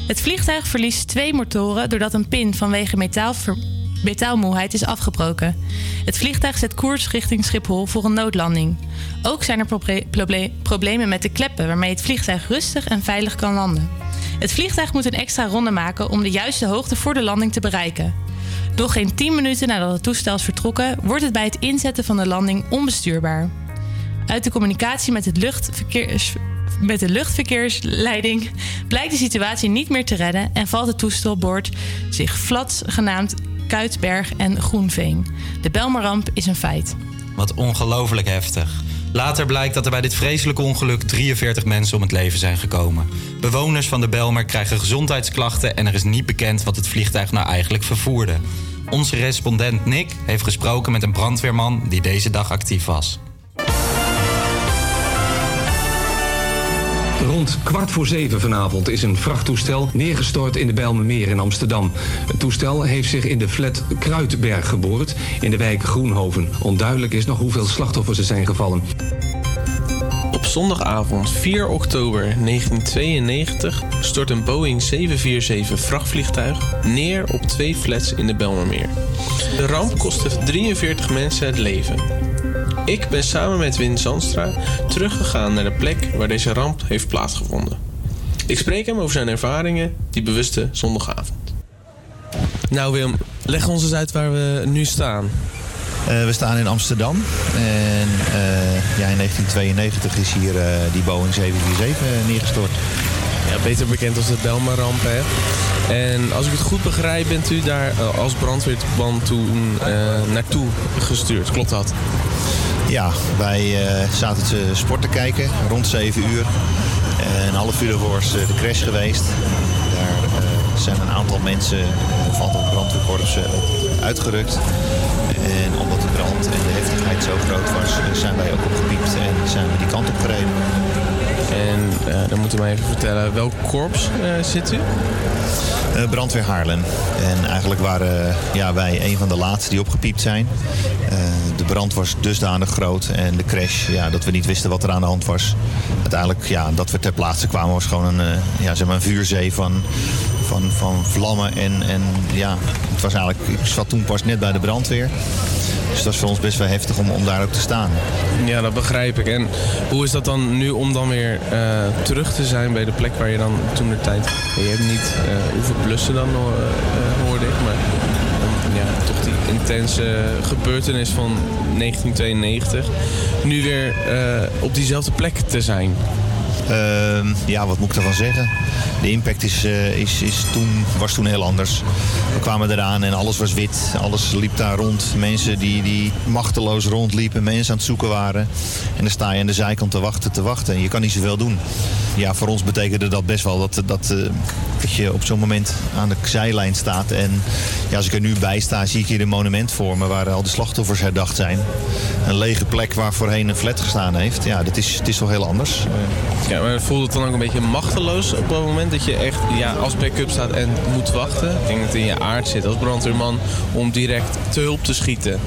Het vliegtuig verliest twee motoren doordat een pin vanwege metaalmoeheid is afgebroken. Het vliegtuig zet koers richting Schiphol voor een noodlanding. Ook zijn er proble- proble- problemen met de kleppen waarmee het vliegtuig rustig en veilig kan landen. Het vliegtuig moet een extra ronde maken om de juiste hoogte voor de landing te bereiken. Nog geen 10 minuten nadat het toestel is vertrokken, wordt het bij het inzetten van de landing onbestuurbaar. Uit de communicatie met, het luchtverkeers, met de luchtverkeersleiding blijkt de situatie niet meer te redden en valt het toestelboord zich Flats genaamd Kuitberg en Groenveen. De Belmaramp is een feit. Wat ongelooflijk heftig. Later blijkt dat er bij dit vreselijke ongeluk 43 mensen om het leven zijn gekomen. Bewoners van de Belmer krijgen gezondheidsklachten en er is niet bekend wat het vliegtuig nou eigenlijk vervoerde. Onze respondent Nick heeft gesproken met een brandweerman die deze dag actief was. Rond kwart voor zeven vanavond is een vrachttoestel neergestort in de Bijlmermeer in Amsterdam. Het toestel heeft zich in de flat Kruidberg geboord in de wijk Groenhoven. Onduidelijk is nog hoeveel slachtoffers er zijn gevallen. Op zondagavond 4 oktober 1992 stort een Boeing 747 vrachtvliegtuig neer op twee flats in de Belmermeer. De ramp kostte 43 mensen het leven. Ik ben samen met Win Zandstra teruggegaan naar de plek waar deze ramp heeft plaatsgevonden. Ik spreek hem over zijn ervaringen die bewuste zondagavond. Nou Willem, leg ons eens uit waar we nu staan. Eh, we staan in Amsterdam en eh, ja, in 1992 is hier eh, die Boeing 747 neergestort. Ja, beter bekend als de Belma-ramp, hè? En als ik het goed begrijp, bent u daar als brandweerman toen eh, naartoe gestuurd. Klopt dat? Ja, wij eh, zaten te sport te kijken rond 7 uur. En half uur ervoor is eh, de crash geweest. Daar eh, zijn een aantal mensen van het brandweerkorps uitgerukt. En omdat de brand en de heftigheid zo groot was, zijn wij ook opgepiept en zijn we die kant op gereden. En eh, dan moeten we even vertellen, welk korps eh, zit u? Eh, brandweer Haarlem. En eigenlijk waren ja, wij een van de laatste die opgepiept zijn. De brand was dusdanig groot en de crash, ja, dat we niet wisten wat er aan de hand was. Uiteindelijk, ja, dat we ter plaatse kwamen, was gewoon een, ja, zeg maar een vuurzee van, van, van vlammen. En, en ja, het was eigenlijk, ik zat toen pas net bij de brandweer. Dus dat is voor ons best wel heftig om, om daar ook te staan. Ja, dat begrijp ik. En hoe is dat dan nu om dan weer eh, terug te zijn bij de plek waar je dan toen de tijd... Je hebt niet eh, hoeveel blussen dan, eh, hoorde ik, maar ja, toch die intense gebeurtenis van 1992 nu weer op diezelfde plek te zijn. Ehm, ja, wat moet ik daarvan zeggen? De impact is, eh, is, is toen, was toen heel anders. We kwamen eraan en alles was wit. Alles liep daar rond. Mensen die, die machteloos rondliepen, mensen aan het zoeken waren. En dan sta je aan de zijkant te wachten, te wachten. En je kan niet zoveel doen. Ja, voor ons betekende dat best wel dat, dat, eh, dat je op zo'n moment aan de zijlijn staat. En ja, als ik er nu bij sta, zie ik hier een monument voor me waar al de slachtoffers herdacht zijn. Een lege plek waar voorheen een flat gestaan heeft. Ja, dit is, het is toch heel anders. Ja, maar voelde het dan ook een beetje machteloos op moment dat je echt ja, als backup staat en moet wachten? Ik denk dat het in je aard zit als brandweerman om direct te hulp te schieten.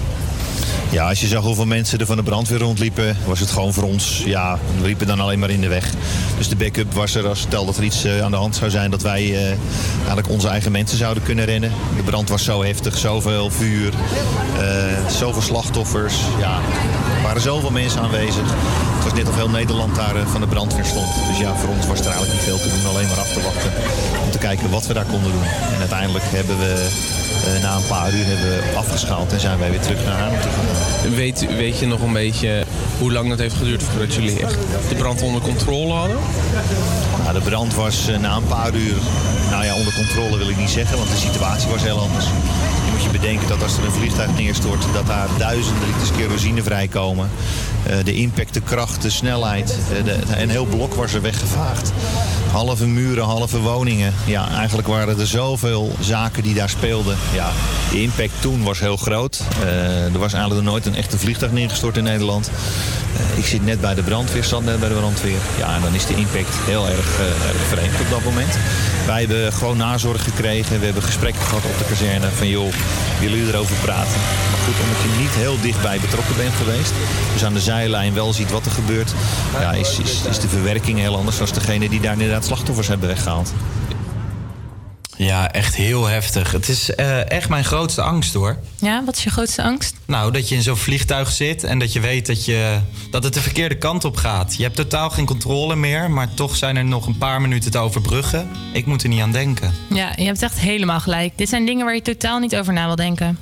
Ja, als je zag hoeveel mensen er van de brandweer rondliepen, was het gewoon voor ons, ja, we liepen dan alleen maar in de weg. Dus de backup was er als stel dat er iets eh, aan de hand zou zijn, dat wij eh, eigenlijk onze eigen mensen zouden kunnen rennen. De brand was zo heftig, zoveel vuur, eh, zoveel slachtoffers. Ja, er waren zoveel mensen aanwezig. Was net of heel Nederland daar eh, van de brandweer stond. Dus ja, voor ons was er eigenlijk niet veel te doen, alleen maar af te wachten om te kijken wat we daar konden doen. En uiteindelijk hebben we eh, na een paar uur hebben we afgeschaald en zijn wij weer terug naar Haarlem gegaan. Weet, weet je nog een beetje hoe lang het heeft geduurd voordat jullie echt de brand onder controle hadden? Nou, de brand was eh, na een paar uur, nou ja, onder controle wil ik niet zeggen, want de situatie was heel anders. Moet je bedenken dat als er een vliegtuig neerstort, dat daar duizenden liters kerosine vrijkomen. Eh, de impact, de kracht, de snelheid, eh, de, een heel blok was er weggevaagd. Halve muren, halve woningen. Ja, eigenlijk waren er zoveel zaken die daar speelden. Ja, de impact toen was heel groot. Eh, er was eigenlijk nooit een echte vliegtuig neergestort in Nederland. Eh, ik zit net bij de brandweer, zat net bij de brandweer. Ja, en dan is de impact heel erg, eh, erg vreemd op dat moment. Wij hebben gewoon nazorg gekregen. We hebben gesprekken gehad op de kazerne van joh, willen jullie erover praten? Maar goed, omdat je niet heel dichtbij betrokken bent geweest. Dus aan de zijlijn wel ziet wat er gebeurt. Ja, is, is, is de verwerking heel anders dan degene die daar inderdaad slachtoffers hebben weggehaald. Ja, echt heel heftig. Het is eh, echt mijn grootste angst hoor. Ja, wat is je grootste angst? Nou, dat je in zo'n vliegtuig zit en dat je weet dat, je, dat het de verkeerde kant op gaat. Je hebt totaal geen controle meer, maar toch zijn er nog een paar minuten te overbruggen. Ik moet er niet aan denken. Ja, je hebt echt helemaal gelijk. Dit zijn dingen waar je totaal niet over na wil denken.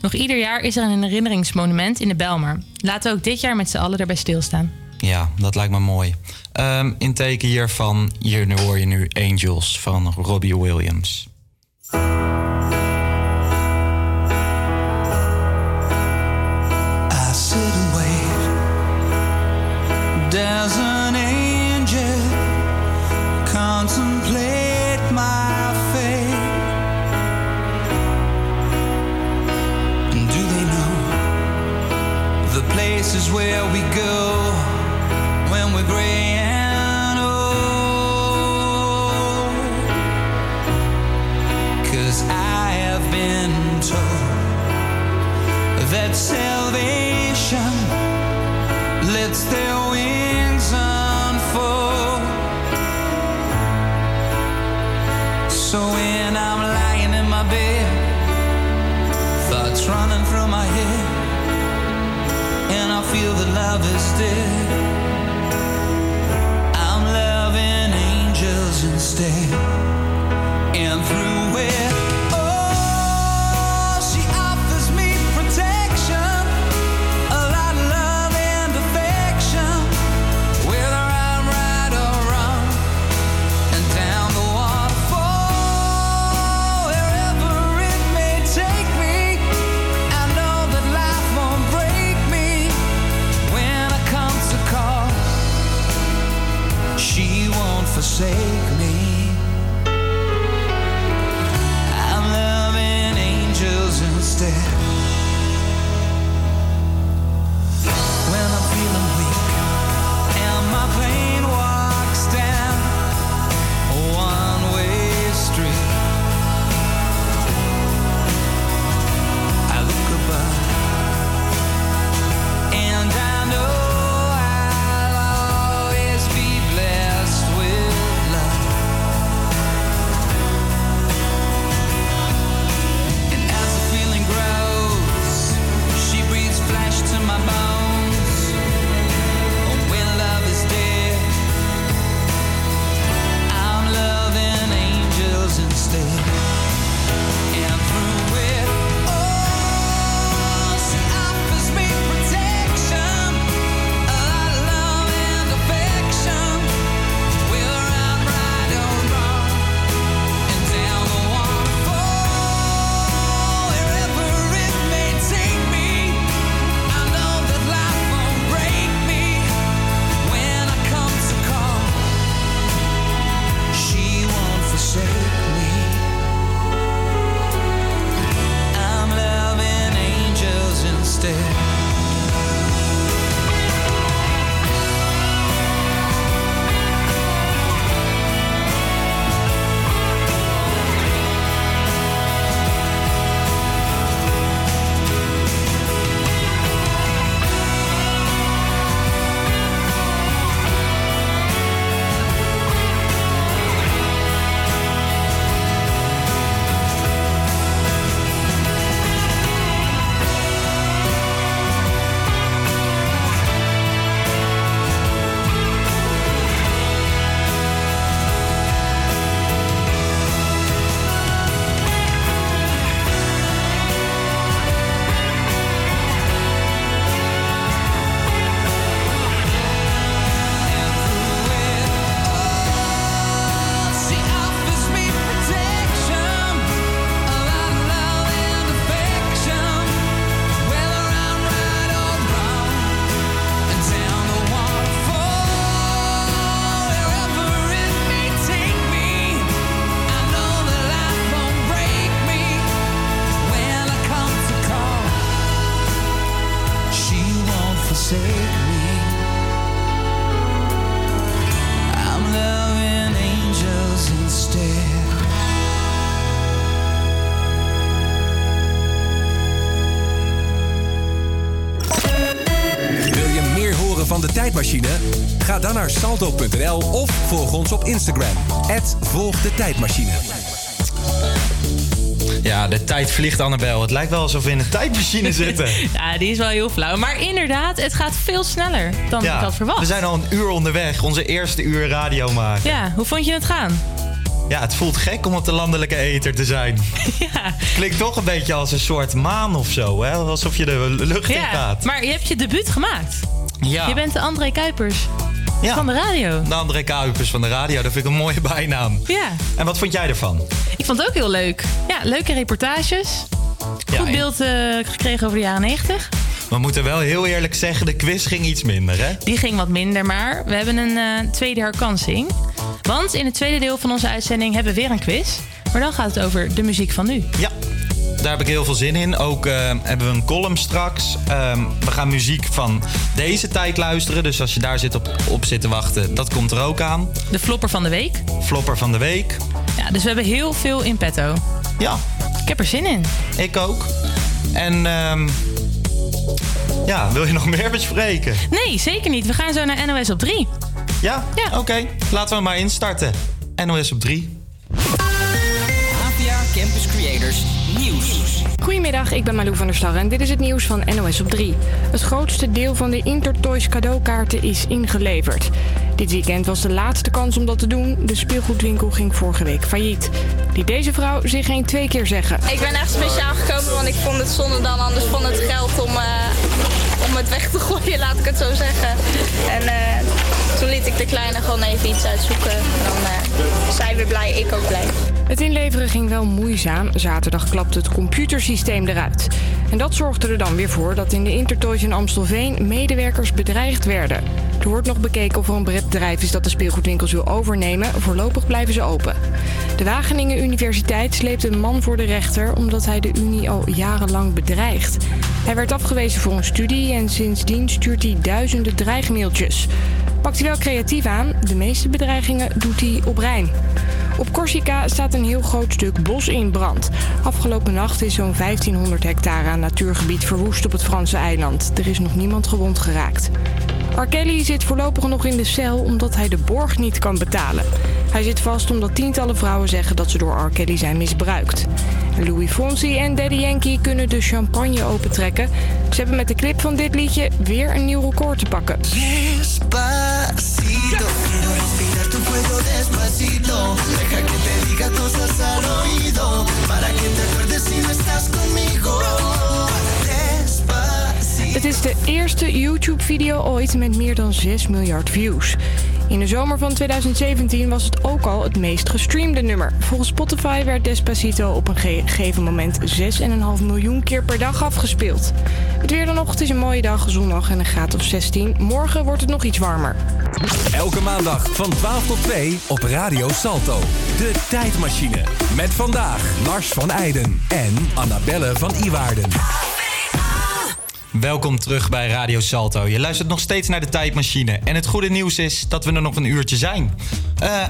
Nog ieder jaar is er een herinneringsmonument in de Belmer. Laten we ook dit jaar met z'n allen erbij stilstaan. Ja, dat lijkt me mooi. Ehm, in teken hiervan, hier hoor je nu Angels van Robbie Williams. I sit and. There's an angel contemplate my fate. Do they know the places where we go when we're gray and old? Cause I have been told that salvation lets their wings unfold. So when I'm lying in my bed, thoughts running through my head, and I feel that love is dead, angels instead. Volg ons op Instagram. Volg de Tijdmachine. Ja, de tijd vliegt, Annabel. Het lijkt wel alsof we in een tijdmachine zitten. ja, die is wel heel flauw. Maar inderdaad, het gaat veel sneller dan ik had verwacht. we zijn al een uur onderweg. Onze eerste uur radio maken. Ja, hoe vond je het gaan? Ja, het voelt gek om op de landelijke ether te zijn. ja. Klinkt toch een beetje als een soort maan of zo, hè? Alsof je de lucht in Ja, gaat. maar je hebt je debuut gemaakt. Ja. Je bent de André Kuipers Ja. van de radio. De André Kuipers van de radio, dat vind ik een mooie bijnaam. Ja, En wat vond jij ervan? ik vond het ook heel leuk. Ja, leuke reportages. Ja, Goed en- beeld eh, gekregen over de jaren 90. We moeten wel heel eerlijk zeggen, de quiz ging iets minder, hè? Die ging wat minder, maar we hebben een eh, tweede herkansing. Want in het tweede deel van onze uitzending hebben we weer een quiz. Maar dan gaat het over de muziek van nu. Ja, daar heb ik heel veel zin in. Ook eh, hebben we een column straks. Ehm, we gaan muziek van deze tijd luisteren. Dus als je daar zit op, op zit te wachten, dat komt er ook aan. De flopper van de week. Flopper van de week. Ja, dus we hebben heel veel in petto. Ja. Ik heb er zin in. Ik ook. En ehm, ja, wil je nog meer bespreken? Nee, zeker niet. We gaan zo naar NOS op 3. Ja? Ja. Oké, laten we maar instarten. NOS op 3. APA Campus Creators Nieuws. Goedemiddag, ik ben Malou van der Starre en dit is het nieuws van NOS op 3. Het grootste deel van de Intertoys cadeaukaarten is ingeleverd. Dit weekend was de laatste kans om dat te doen. De speelgoedwinkel ging vorige week failliet. Liet deze vrouw zich geen twee keer zeggen. Ik ben echt speciaal gekomen, want ik vond het zonde dan anders van het geld om, eh, om het weg te gooien, laat ik het zo zeggen. En eh, toen liet ik de kleine gewoon even iets uitzoeken. En dan eh zij weer blij, ik ook blij. Het inleveren ging wel moeizaam. Zaterdag klapte het computersysteem eruit. En dat zorgde er dan weer voor dat in de Intertoys in Amstelveen medewerkers bedreigd werden. Er wordt nog bekeken of er een bedrijf is dat de speelgoedwinkels wil overnemen. Voorlopig blijven ze open. De Wageningen Universiteit sleept een man voor de rechter omdat hij de Unie al jarenlang bedreigt. Hij werd afgewezen voor een studie en sindsdien stuurt hij duizenden dreigmailtjes. Pakt hij wel creatief aan, de meeste bedreigingen doet hij op Rijn. Op Corsica staat een heel groot stuk bos in brand. Afgelopen nacht is zo'n 1500 hectare aan natuurgebied verwoest op het Franse eiland. Er is nog niemand gewond geraakt. R. Zit voorlopig nog in de cel omdat hij de borg niet kan betalen. Hij zit vast omdat tientallen vrouwen zeggen dat ze door R. Zijn misbruikt. Louis Fonsi en Daddy Yankee kunnen de champagne opentrekken. Ze hebben met de clip van dit liedje weer een nieuw record te pakken. Cuello despacito. Deja que te diga cosas al oído. Para que te acuerdes si no estás conmigo. Despacito. Het is de eerste YouTube-video ooit met meer dan 6 miljard views. In de zomer van 2017 was het ook al het meest gestreamde nummer. Volgens Spotify werd Despacito op een gegeven moment 6,5 miljoen keer per dag afgespeeld. Het weer het is een mooie dag, zondag en een graad of 16. Morgen wordt het nog iets warmer. Elke maandag van 12 tot 2 op Radio Salto. De Tijdmachine. Met vandaag Lars van Eijden en Annabelle van Iwaarden. Welkom terug bij Radio Salto. Je luistert nog steeds naar de tijdmachine. En het goede nieuws is dat we er nog een uurtje zijn. Eh,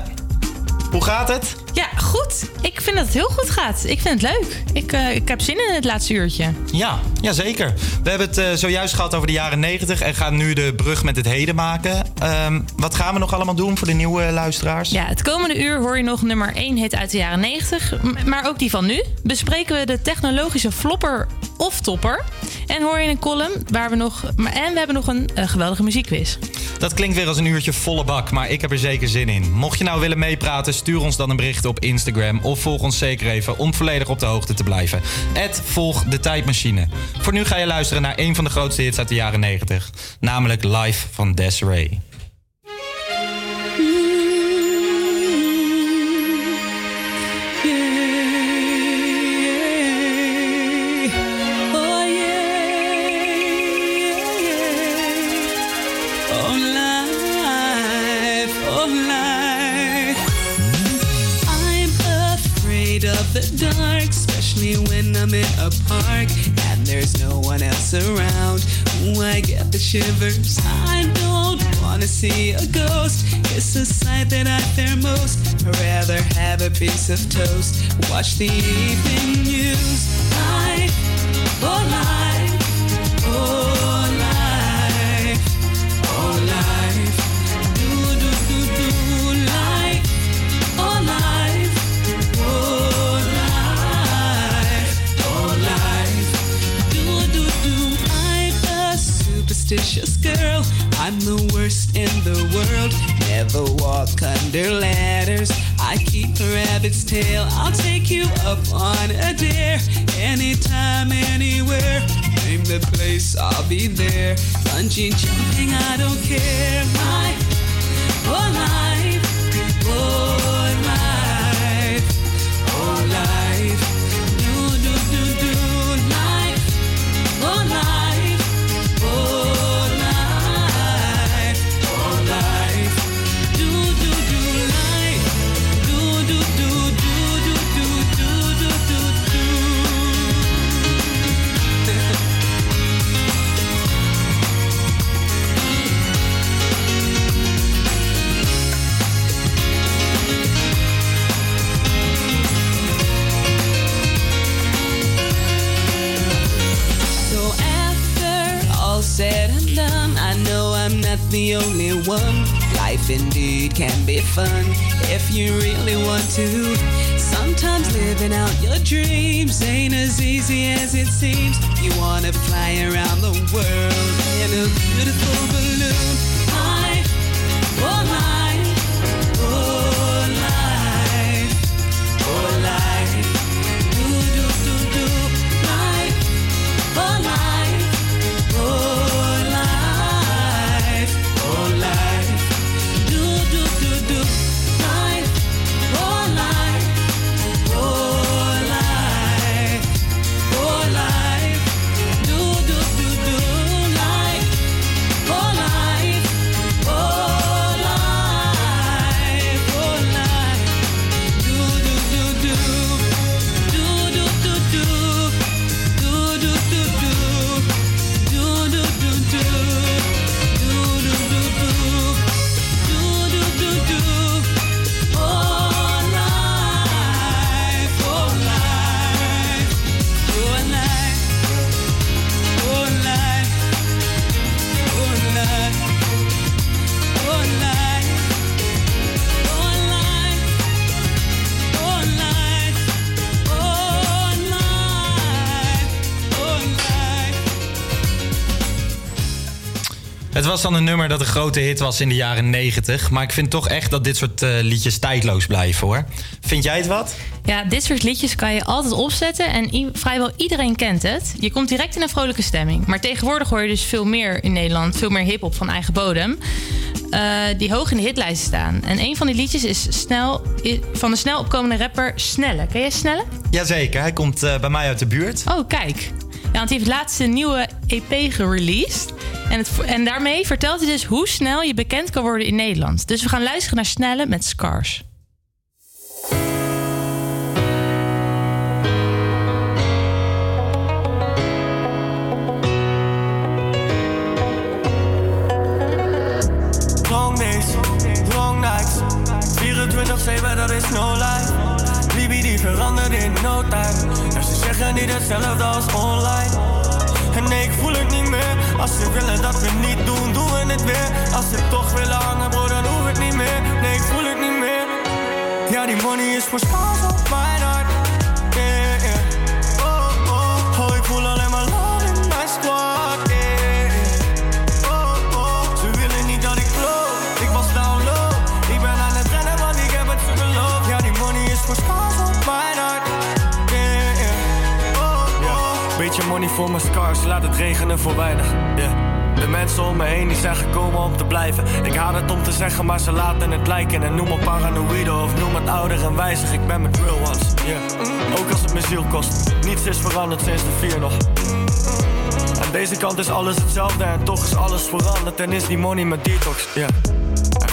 hoe gaat het? Ja, goed. Ik vind dat het heel goed gaat. Ik vind het leuk. Ik, eh, ik heb zin in het laatste uurtje. Ja, ja zeker. We hebben het eh, zojuist gehad over de jaren 90 en gaan nu de brug met het heden maken. Ehm, wat gaan we nog allemaal doen voor de nieuwe luisteraars? Ja, het komende uur hoor je nog nummer 1 hit uit de jaren 90, m- maar ook die van nu. Bespreken we de technologische flopper of topper. En hoor je een column waar we nog. En we hebben nog een eh, geweldige muziekquiz. Dat klinkt weer als een uurtje volle bak, maar ik heb er zeker zin in. Mocht je nou willen meepraten, stuur ons dan een bericht op Instagram of volg ons zeker even om volledig op de hoogte te blijven. Ed volg de tijdmachine. Voor nu ga je luisteren naar een van de grootste hits uit de jaren 90, namelijk Live van Desiree. I'm in a park and there's no one else around. Ooh, I get the shivers. I don't wanna see a ghost. It's a sight that I fear most. I'd rather have a piece of toast. Watch the evening news. Life, oh life, oh superstitious girl. I'm the worst in the world. Never walk under ladders. I keep a rabbit's tail. I'll take you up on a dare. Anytime, anywhere. Name the place, I'll be there. Bungee jumping, I don't care. My whole life. Whoa. The only one. Life indeed can be fun if you really want to. Sometimes living out your dreams ain't as easy as it seems. You wanna fly around the world in a beautiful balloon. Life, oh life, Het was dan een nummer dat een grote hit was in de jaren 90. Maar ik vind toch echt dat dit soort eh, liedjes tijdloos blijven hoor. Vind jij het wat? Ja, dit soort liedjes kan je altijd opzetten en vrijwel iedereen kent het. Je komt direct in een vrolijke stemming. Maar tegenwoordig hoor je dus veel meer in Nederland, veel meer hip-hop van eigen bodem. eh, die hoog in de hitlijsten staan. En een van die liedjes is snel, van de snel opkomende rapper Snelle. Ken jij Snelle? Jazeker, hij komt eh, bij mij uit de buurt. Oh, kijk. Ja, want hij heeft laatst een nieuwe EP gereleased. En, het, en daarmee vertelt hij dus hoe snel je bekend kan worden in Nederland. Dus we gaan luisteren naar Snelle met Scars. Niet hetzelfde als online. En nee, ik voel het niet meer. Als ze willen dat we niet doen, doen we het weer. Als ze toch willen hangen, bro, dan hoef het niet meer. Nee, ik voel het niet meer. Ja, die money is voor spaas op mijn hart money voor mijn scars, laat het regenen voor weinig. Yeah. De mensen om me heen die zijn gekomen om te blijven. Ik haat het om te zeggen, maar ze laten het lijken. En noem me paranoïde of noem het ouder en wijzig. Ik ben met real ones, yeah. Ook als het me ziel kost. Niets is veranderd sinds de vier nog. Aan deze kant is alles hetzelfde en toch is alles veranderd en is die money mijn detox, ja.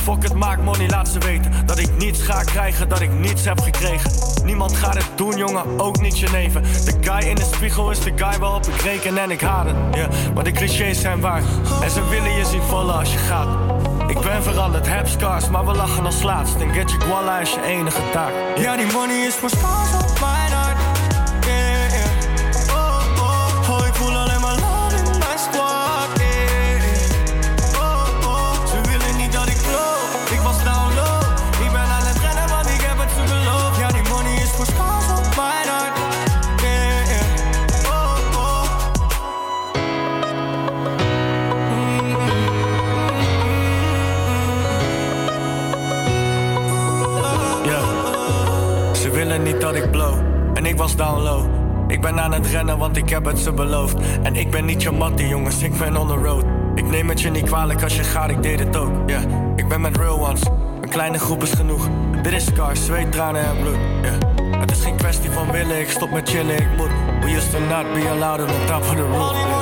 Fuck het, maak money, laat ze weten Dat ik niets ga krijgen, dat ik niets heb gekregen. Niemand gaat het doen, jongen, ook niet je neven De guy in de spiegel is de guy waarop ik reken en ik haat het. Maar de clichés zijn waar En ze willen je zien vallen als je gaat. Ik ben veranderd, heb scars, maar we lachen als laatst. En get je guala is je enige taak. Ja, die money is voor spaas op mijn hart het rennen, want ik heb het ze beloofd. En ik ben niet je mattie, jongens, ik ben on the road. Ik neem het je niet kwalijk als je gaat, ik deed het ook. Ja, ik ben met real ones. Een kleine groep is genoeg. Dit is scars, zweet, tranen en bloed. Het is geen kwestie van willen, ik stop met chillen, ik moet. We used to not be allowed on the top of the roof.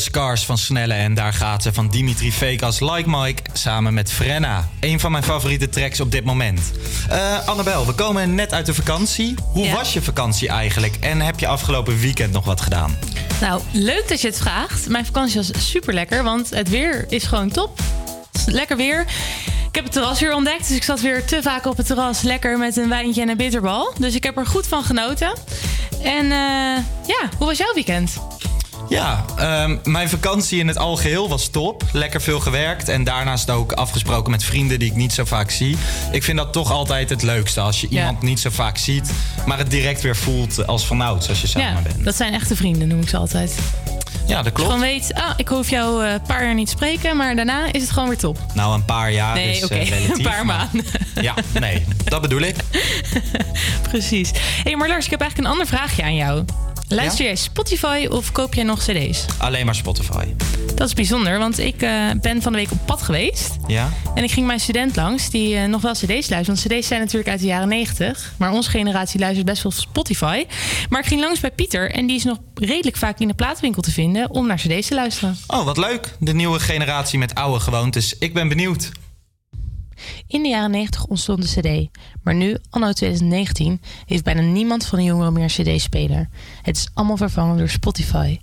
Scars van Snelle en daar gaat ze van Dimitri Vegas Like Mike samen met Frenna. Een van mijn favoriete tracks op dit moment. Eh Annabel, we komen net uit de vakantie. Hoe Ja. was je vakantie eigenlijk? En heb je afgelopen weekend nog wat gedaan? Nou, leuk dat je het vraagt. Mijn vakantie was super lekker, want het weer is gewoon top. Het is lekker weer. Ik heb het terras weer ontdekt, dus ik zat weer te vaak op het terras. Lekker met een wijntje en een bitterbal. Dus ik heb er goed van genoten. En eh, ja, hoe was jouw weekend? Ja, ehm, mijn vakantie in het algeheel was top. Lekker veel gewerkt en daarnaast ook afgesproken met vrienden die ik niet zo vaak zie. Ik vind dat toch altijd het leukste als je Ja. iemand niet zo vaak ziet, maar het direct weer voelt als vanouds als je samen ja, bent. dat zijn echte vrienden, noem ik ze altijd. Ja, dat klopt. Gewoon weet, ah, ik hoef jou eh, een paar jaar niet te spreken, maar daarna is het gewoon weer top. Nou, een paar jaar Nee, is eh, relatief. een paar maar- maanden. Ja, nee, dat bedoel ik. Precies. Hé, hey, maar Lars, ik heb eigenlijk een ander vraagje aan jou. Luister jij Spotify of koop jij nog cd's? Alleen maar Spotify. Dat is bijzonder, want ik eh, ben van de week op pad geweest. Ja? En ik ging mijn student langs die eh, nog wel cd's luistert. Want cd's zijn natuurlijk uit de jaren 90. Maar onze generatie luistert best wel Spotify. Maar ik ging langs bij Pieter en die is nog redelijk vaak in de plaatwinkel te vinden om naar cd's te luisteren. Oh, wat leuk. De nieuwe generatie met oude gewoontes. Ik ben benieuwd. In de jaren 90 ontstond de CD. Maar nu, anno 2019, heeft bijna niemand van de jongeren meer een CD-speler. Het is allemaal vervangen door Spotify.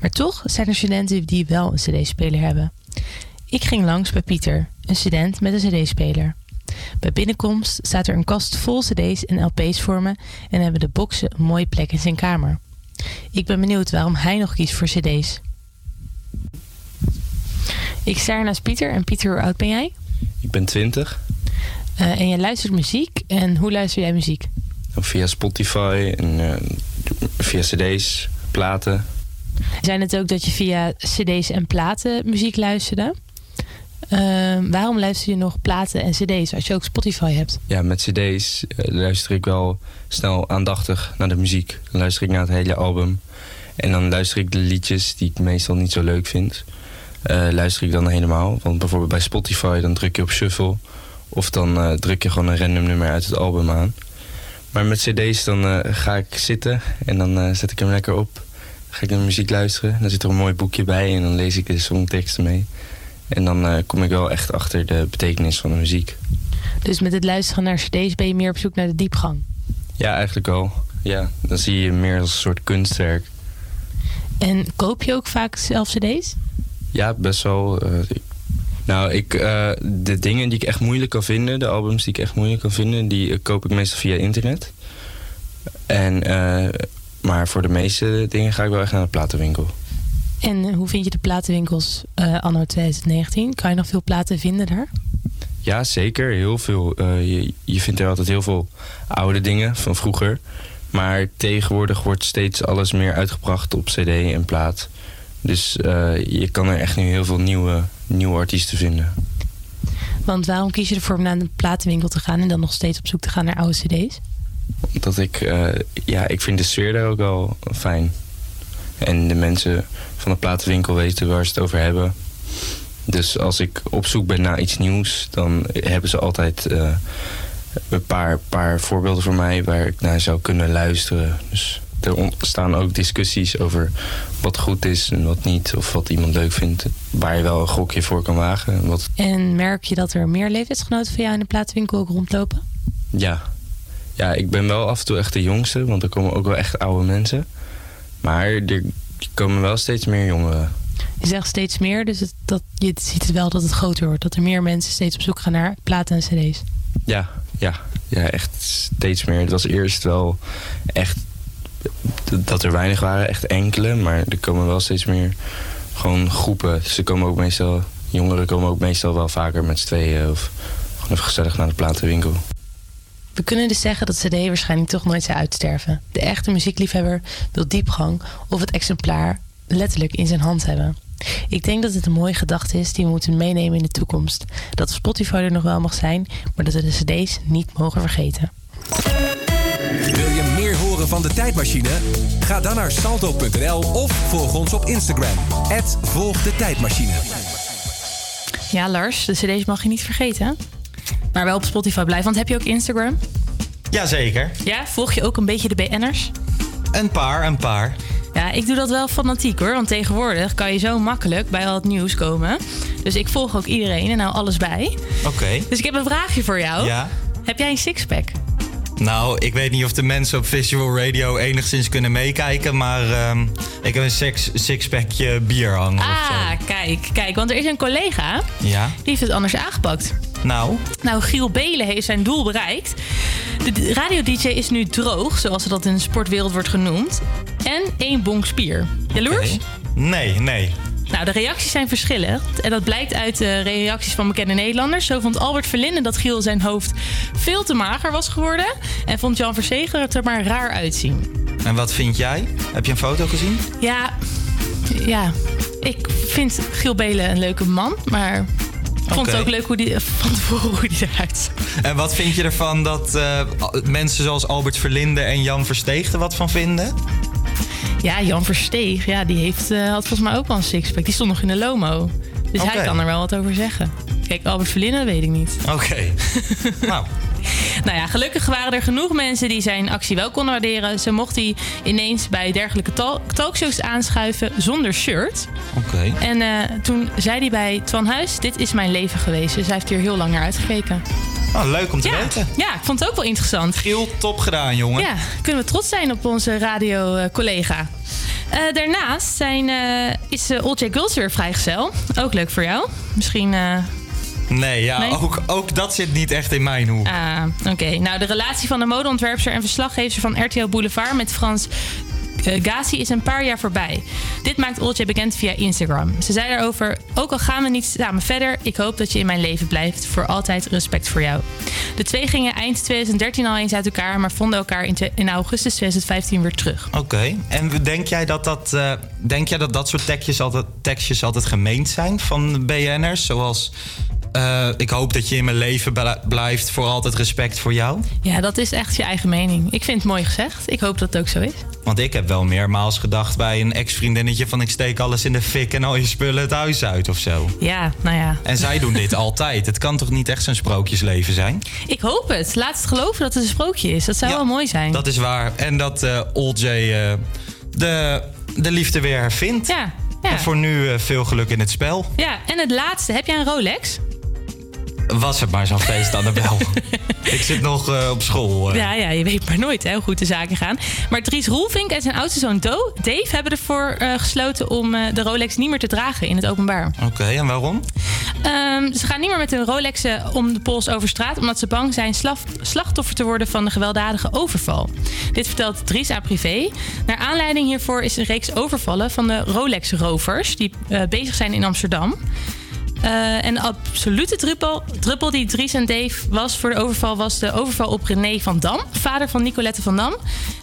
Maar toch zijn er studenten die wel een CD-speler hebben. Ik ging langs bij Pieter, een student met een CD-speler. Bij binnenkomst staat er een kast vol CD's en LP's voor me en hebben de boxen een mooie plek in zijn kamer. Ik ben benieuwd waarom hij nog kiest voor CD's. Ik sta naast Pieter en Pieter, hoe oud ben jij? Ik ben 20. Eh, en jij luistert muziek. En hoe luister jij muziek? Via Spotify en eh, via cd's, platen. Zijn het ook dat je via cd's en platen muziek luisterde? Eh, waarom luister je nog platen en cd's als je ook Spotify hebt? Ja, met cd's eh, luister ik wel snel aandachtig naar de muziek. Dan luister ik naar het hele album. En dan luister ik de liedjes die ik meestal niet zo leuk vind. Eh, luister ik dan helemaal. Want bijvoorbeeld bij Spotify dan druk je op shuffle. Of dan eh, druk je gewoon een random nummer uit het album aan. Maar met cd's dan eh, ga ik zitten en dan zet ik hem lekker op. Ga ik naar muziek luisteren. Dan zit er een mooi boekje bij en dan lees ik de songteksten mee. En dan kom ik wel echt achter de betekenis van de muziek. Dus met het luisteren naar cd's ben je meer op zoek naar de diepgang. Ja, eigenlijk wel. Ja, dan zie je meer als een soort kunstwerk. En koop je ook vaak zelf cd's? Ja, best wel. eh, nou, ik, eh, de dingen die ik echt moeilijk kan vinden, de albums die ik echt moeilijk kan vinden, die eh, koop ik meestal via internet. En, maar voor de meeste dingen ga ik wel echt naar de platenwinkel. En hoe vind je de platenwinkels anno 2019? Kan je nog veel platen vinden daar? Ja, zeker. Heel veel. Je, je vindt er altijd heel veel oude dingen van vroeger. Maar tegenwoordig wordt steeds alles meer uitgebracht op cd en plaat. Dus eh, je kan er echt nu heel veel nieuwe, nieuwe artiesten vinden. Want waarom kies je ervoor om naar de platenwinkel te gaan en dan nog steeds op zoek te gaan naar oude cd's? Omdat ik, eh, ja, ik vind de sfeer daar ook wel fijn. En de mensen van de platenwinkel weten waar ze het over hebben. Dus als ik op zoek ben naar iets nieuws, dan hebben ze altijd eh, een paar, paar voorbeelden voor mij waar ik naar zou kunnen luisteren. Dus er ontstaan ook discussies over wat goed is en wat niet. Of wat iemand leuk vindt. Waar je wel een gokje voor kan wagen. en Wat, En merk je dat er meer leeftijdsgenoten van jou in de platenwinkel ook rondlopen? Ja. ja, ik ben wel af en toe echt de jongste, want er komen ook wel echt oude mensen. Maar er komen wel steeds meer jongeren. Je zegt steeds meer, dus het, dat, je ziet het wel dat het groter wordt. Dat er meer mensen steeds op zoek gaan naar platen en cd's. Ja, ja, ja, echt steeds meer. Het was eerst wel echt dat er weinig waren, echt enkele. Maar er komen wel steeds meer gewoon groepen. Ze komen ook meestal, jongeren komen ook meestal wel vaker met z'n tweeën of gewoon even gezellig naar de platenwinkel. We kunnen dus zeggen dat cd waarschijnlijk toch nooit zou uitsterven. De echte muziekliefhebber wil diepgang of het exemplaar letterlijk in zijn hand hebben. Ik denk dat het een mooie gedachte is die we moeten meenemen in de toekomst. Dat Spotify er nog wel mag zijn, maar dat we de cd's niet mogen vergeten. Wil je van de tijdmachine? Ga dan naar salto.nl of volg ons op Instagram. Volg de tijdmachine. Ja, Lars, de cd's mag je niet vergeten. Maar wel op Spotify blijven, want heb je ook Instagram? Jazeker. Ja, volg je ook een beetje de BN'ers? Een paar, een paar. Ja, ik doe dat wel fanatiek hoor. Want tegenwoordig kan je zo makkelijk bij al het nieuws komen. Dus ik volg ook iedereen en nou alles bij. Oké. Dus ik heb een vraagje voor jou. Ja. Heb jij een sixpack? Nou, ik weet niet of de mensen op Visual Radio enigszins kunnen meekijken, maar ehm, ik heb een six, sixpackje bier hangen. Ah, kijk, kijk. Want er is een collega. Ja? die heeft het anders aangepakt. Nou, Nou, Giel Belen heeft zijn doel bereikt. De radio-dj is nu droog, zoals dat in de sportwereld wordt genoemd. En één bonk spier. Jaloers? nee, nee. Nou, de reacties zijn verschillend. En dat blijkt uit de reacties van bekende Nederlanders. Zo vond Albert Verlinde dat Giel zijn hoofd veel te mager was geworden. En vond Jan Verzegelen het er maar raar uitzien. En wat vind jij? Heb je een foto gezien? Ja, ja, ik vind Giel Belen een leuke man, maar ik vond het ook leuk hoe die, van tevoren hoe die eruit zag. En wat vind je ervan dat eh, mensen zoals Albert Verlinde en Jan Versteeg er wat van vinden? Ja, Jan Versteeg, ja, die heeft, eh, had volgens mij ook wel een sixpack. Die stond nog in de Lomo. Dus hij kan er wel wat over zeggen. Kijk, Albert Verlinde, weet ik niet. Oké. nou. Nou ja, gelukkig waren er genoeg mensen die zijn actie wel konden waarderen. Zo mocht hij ineens bij dergelijke tal- talkshows aanschuiven zonder shirt. Oké. En eh, toen zei hij bij Twan Huis, dit is mijn leven geweest. Dus hij heeft hier heel lang naar uitgekeken. Oh, leuk om te ja. weten. Ja, ik vond het ook wel interessant. Giel, top gedaan, jongen. Ja, kunnen we trots zijn op onze radio-collega. Eh, daarnaast zijn, eh, is uh, Old J. Girls weer vrijgezel. Ook leuk voor jou. Misschien... Nee, ja, Nee? Ook, ook dat zit niet echt in mijn hoek. Ah, oké. Nou, de relatie van de modeontwerpster en verslaggever van RTL Boulevard met Frans eh, Gazi is een paar jaar voorbij. Dit maakt Oltje bekend via Instagram. Ze zei daarover: Ook al gaan we niet samen verder, ik hoop dat je in mijn leven blijft. Voor altijd respect voor jou. De twee gingen eind 2013 al eens uit elkaar, maar vonden elkaar in augustus 2015 weer terug. Oké. En denk jij dat dat, eh, denk jij dat, dat soort tekstjes altijd, tekstjes altijd gemeend zijn van BN'ers? Zoals. Eh, ik hoop dat je in mijn leven bl- blijft. Voor altijd respect voor jou. Ja, dat is echt je eigen mening. Ik vind het mooi gezegd. Ik hoop dat het ook zo is. Want ik heb wel meermaals gedacht bij een ex-vriendinnetje van ik steek alles in de fik en al je spullen het huis uit of zo. Ja, nou ja. En zij doen dit altijd. Het kan toch niet echt zo'n sprookjesleven zijn? Ik hoop het. Laat het geloven dat het een sprookje is. Dat zou wel mooi zijn. Dat is waar. En dat eh Old J eh, de, de liefde weer hervindt. Ja, ja. En voor nu veel geluk in het spel. Ja, en het laatste. Heb jij een Rolex? Was het maar zo'n feest aan de bel. ik zit nog eh, op school. eh. Ja, ja, je weet maar nooit hè, hoe goed de zaken gaan. Maar Dries Roelvink en zijn oudste zoon Do- Dave hebben ervoor eh, gesloten om de Rolex niet meer te dragen in het openbaar. Oké, en waarom? Ehm, ze gaan niet meer met hun Rolexen om de pols over straat, omdat ze bang zijn slaf- slachtoffer te worden van de gewelddadige overval. Dit vertelt Dries aan privé. Naar aanleiding hiervoor is een reeks overvallen van de Rolex-rovers die bezig zijn in Amsterdam. Eh, en de absolute druppel, druppel die Dries en Dave was voor de overval... was de overval op René van Dam, vader van Nicolette van Dam.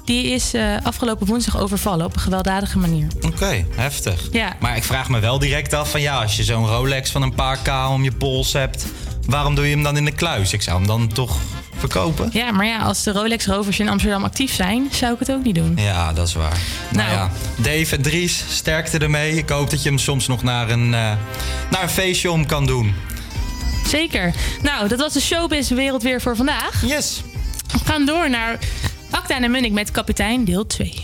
Die is eh, afgelopen woensdag overvallen op een gewelddadige manier. Oké, heftig. Ja. Maar ik vraag me wel direct af van ja, als je zo'n Rolex van een paar k om je pols hebt, waarom doe je hem dan in de kluis? Ik zou hem dan toch verkopen? Ja, maar ja, als de Rolex-rovers in Amsterdam actief zijn... zou ik het ook niet doen. Ja, dat is waar. Nou, Nou. ja, Dave en Dries, sterkte ermee. Ik hoop dat je hem soms nog naar een, eh, naar een feestje om kan doen. Zeker. Nou, dat was de showbiz-wereld weer voor vandaag. Yes. We gaan door naar Acta en Munnik met kapitein deel 2.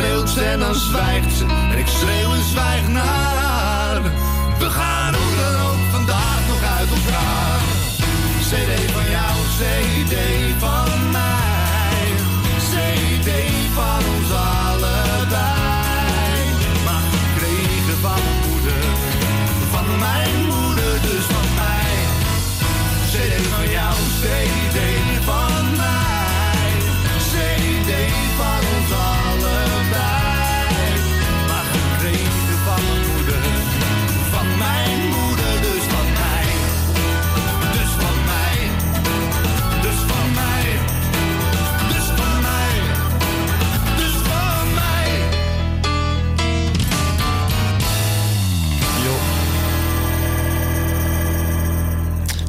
Rookst en dan zwijgt ze. En ik schreeuw en zwijg naar haar. We gaan hoe dan ook vandaag nog uit elkaar. CD van jou, CD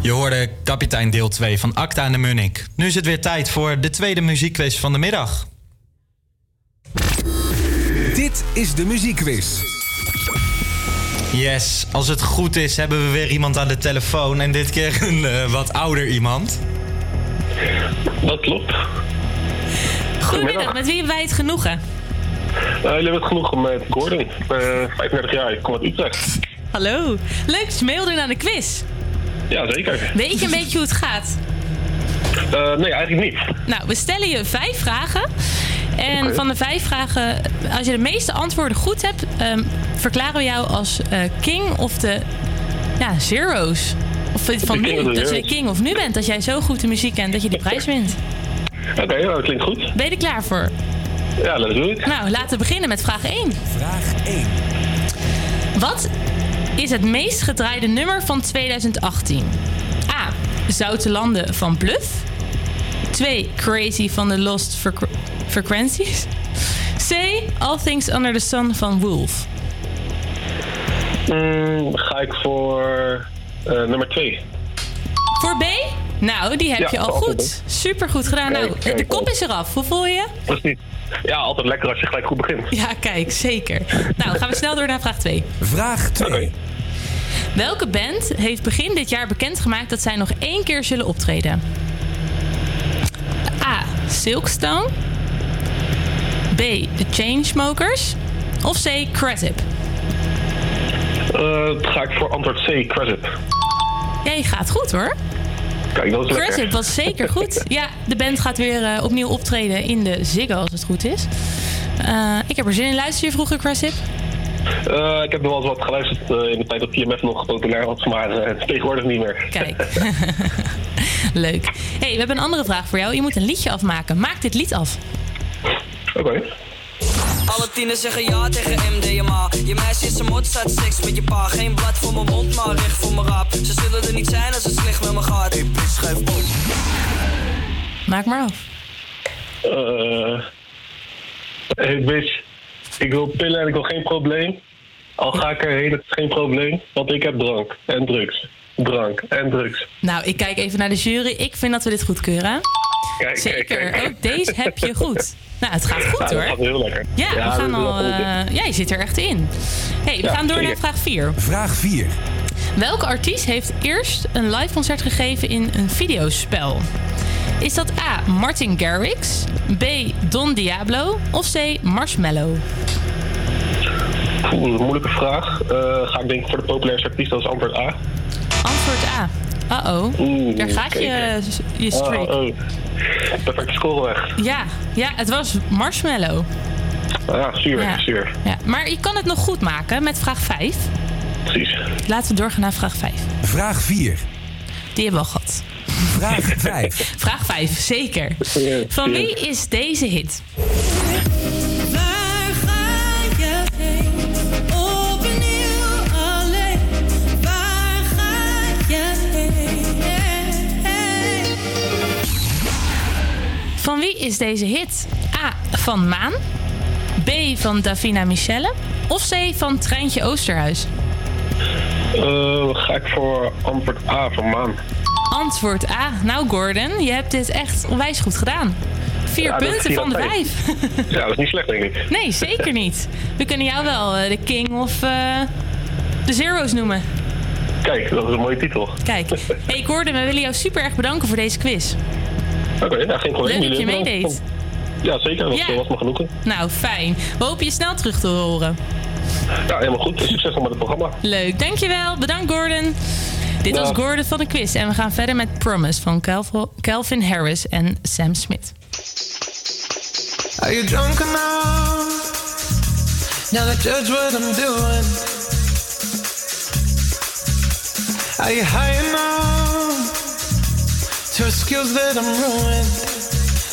Je hoorde kapitein deel 2 van Acta en de Munnik. Nu is het weer tijd voor de tweede muziekquiz van de middag. Dit is de muziekquiz. Yes, als het goed is hebben we weer iemand aan de telefoon. En dit keer een eh, wat ouder iemand. Dat klopt. Goedemiddag, met wie hebben wij het genoegen? Uh, jullie hebben het genoegen met Gordon. Ik ben 35 jaar, ik kom uit Utrecht. Hallo, leuk dat je aan de quiz. Ja, zeker. Weet je een beetje hoe het gaat? Eh, nee, eigenlijk niet. Nou, we stellen je vijf vragen. En van de vijf vragen, als je de meeste antwoorden goed hebt, ehm, verklaren we jou als eh, king of de ja, zero's. Of van nu, dat je de king of nu bent, dat jij zo goed de muziek kent dat je die prijs wint. Oké, nou, dat klinkt goed. Ben je er klaar voor? Ja, let's do it. Nou, laten we beginnen met vraag 1. Vraag 1. Wat is het meest gedraaide nummer van 2018? A. Zoute Landen van Bluff. 2. Crazy van de Lost Frequ- Frequencies. C. All Things Under the Sun van Wolf. Mm, ga ik voor eh, nummer 2. Voor B? Nou, die heb Ja, je al goed. Super goed gedaan. Kijk, Nou, kijk, de kop is eraf. Hoe voel je je? Precies. Ja, altijd lekker als je gelijk goed begint. Ja, kijk, zeker. Nou, gaan we snel door naar vraag 2. Vraag 2. Welke band heeft begin dit jaar bekendgemaakt dat zij nog één keer zullen optreden? A. Silkstone. B. The Chainsmokers. Of C. Cresip. Eh, ga ik voor antwoord C, Cresip. Ja, je gaat goed hoor. Kijk, dat is. Cresip was zeker goed. Ja, de band gaat weer eh, opnieuw optreden in de Ziggo als het goed is. Eh, ik heb er zin in. Luister je vroeger Cresip? Eh, ik heb wel eens wat geluisterd in de tijd dat TMF nog populair was, maar eh, tegenwoordig niet meer. Kijk. Leuk. hey, we hebben een andere vraag voor jou. Je moet een liedje afmaken. Maak dit lied af. Oké. Alle tieners zeggen ja tegen MDMA. Je meisje is een mot, staat seks met je pa. Geen blad voor mijn mond, maar recht voor mijn rap. Ze zullen er niet zijn als het slecht met me gaat. Hey, bitch, schrijf op. Maak maar af. Eh, hey bitch, ik wil pillen en ik wil geen probleem. Al ga ik erheen, het is geen probleem. Want ik heb drank en drugs. Drank en drugs. Nou, ik kijk even naar de jury. Ik vind dat we dit goedkeuren. Kijk, Zeker. kijk, kijk. Ook deze heb je goed. Nou, het gaat goed Ja, dat hoor. gaat heel lekker. Ja, we gaan al. eh, ja, je zit er echt in. hey, we Ja, gaan door naar vraag 4. Vraag 4. Welke artiest heeft eerst een live concert gegeven in een videospel? Is dat A. Martin Garrix, B. Don Diablo of C. Marshmallow? Oeh, een moeilijke vraag. Eh, ga ik denken voor de populairste artiest, dat is antwoord A. Antwoord A. Uh-oh. Oeh, Daar gaat je, kijk. je streak. Oh, oh. Perfecte score weg. Ja, ja, het was Marshmallow. Ah, zuur, Ja. zuur. Ja, maar je kan het nog goed maken met vraag 5. Precies. Laten we doorgaan naar vraag 5. Vraag 4. Die hebben we al gehad. Vraag 5. Vraag 5, zeker. Van wie is deze hit? Wie is deze hit? A. Van Maan. B. Van Davina Michelle. Of C. Van Treintje Oosterhuis. Eh, ga ik voor antwoord A van Maan. Antwoord A. Nou Gordon, je hebt dit echt onwijs goed gedaan. Vier Ja, punten van de vijf. Ja, dat is niet slecht, denk ik. Nee, zeker niet. We kunnen jou wel eh, de king of eh, de zero's noemen. Kijk, dat is een mooie titel. Kijk. Hey Gordon, we willen jou super erg bedanken voor deze quiz. Oké, ja, geen probleem. Leuk dat je meedeed. Ja, zeker. Dat Ja. was me genoegen. Nou, fijn. We hopen je snel terug te horen. Ja, helemaal goed. Succes met het programma. Leuk, dankjewel. Bedankt Gordon. Dit was. Gordon van de quiz. En we gaan verder met Promise van Calv- Calvin Harris en Sam Smith. Are you drunk enough now to judge what I'm doing? Are you high enough to excuse that I'm ruined?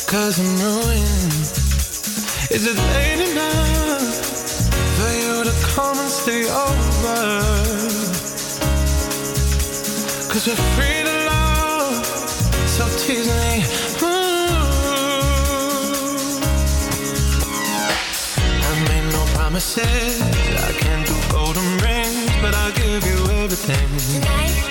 Cause I'm ruined. Is it late enough for you to come and stay over? Cause we're free to love, so tease me. Hmm. I made no promises. I can't do golden rings, but I'll give you everything.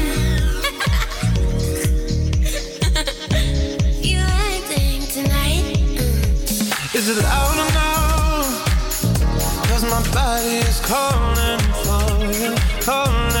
Is it loud no? Cause my body is calling for you, calling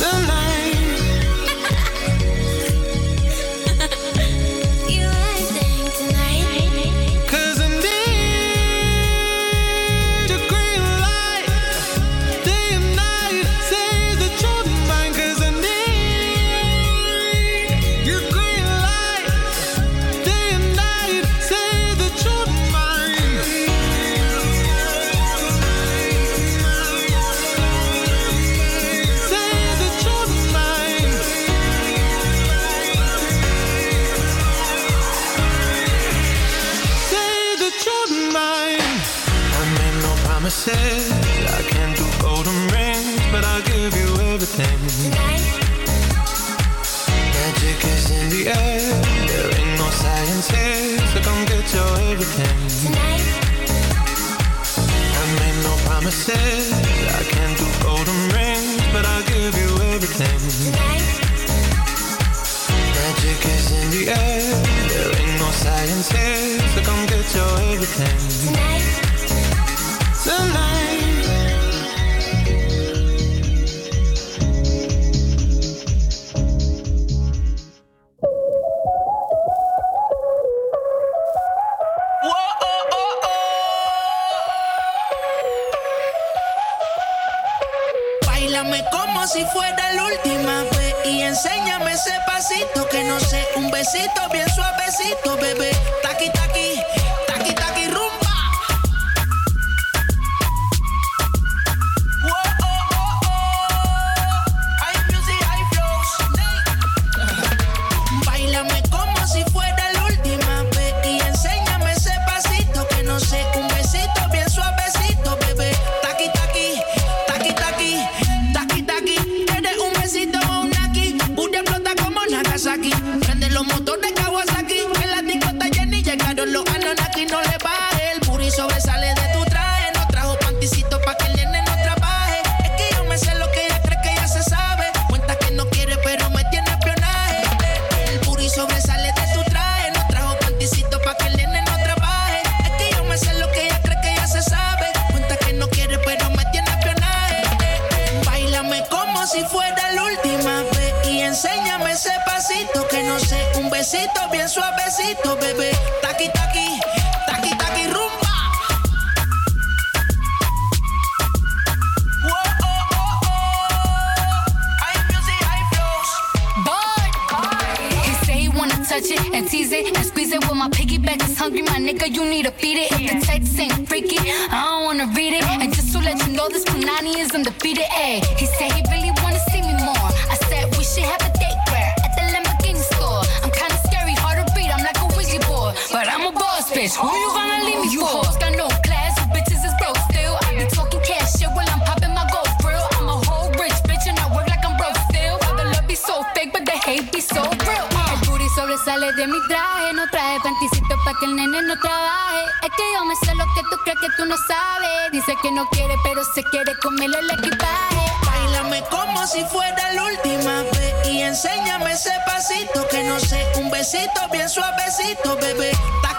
You está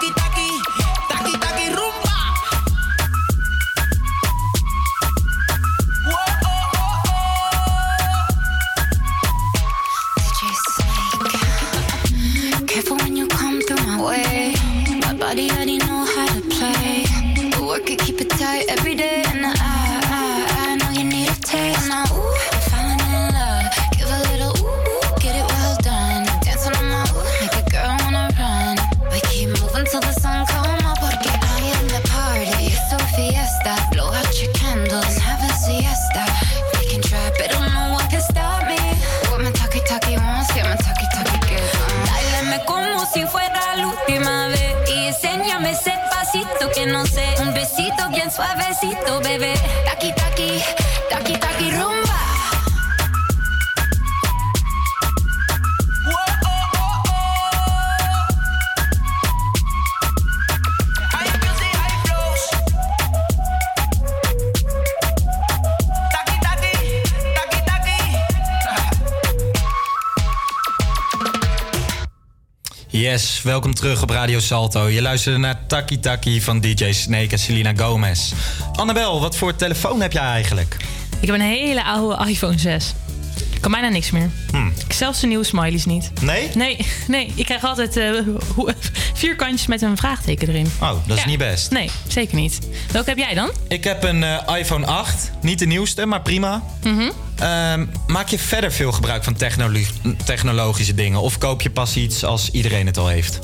Welkom terug op Radio Salto. Je luisterde naar Taki Taki van DJ Snake en Selena Gomez. Annabel, wat voor telefoon heb jij eigenlijk? Ik heb een hele oude iPhone 6. Kan bijna niks meer. Ik zelfs de nieuwe smileys niet. Nee? Nee, nee. Ik krijg altijd eh, hoe- vierkantjes met een vraagteken erin. Oh, dat is Ja. niet best. Nee, zeker niet. Welke heb jij dan? Ik heb een eh, iPhone 8. Niet de nieuwste, maar prima. Mhm. Ehm, maak je verder veel gebruik van technolo- technologische dingen? Of koop je pas iets als iedereen het al heeft?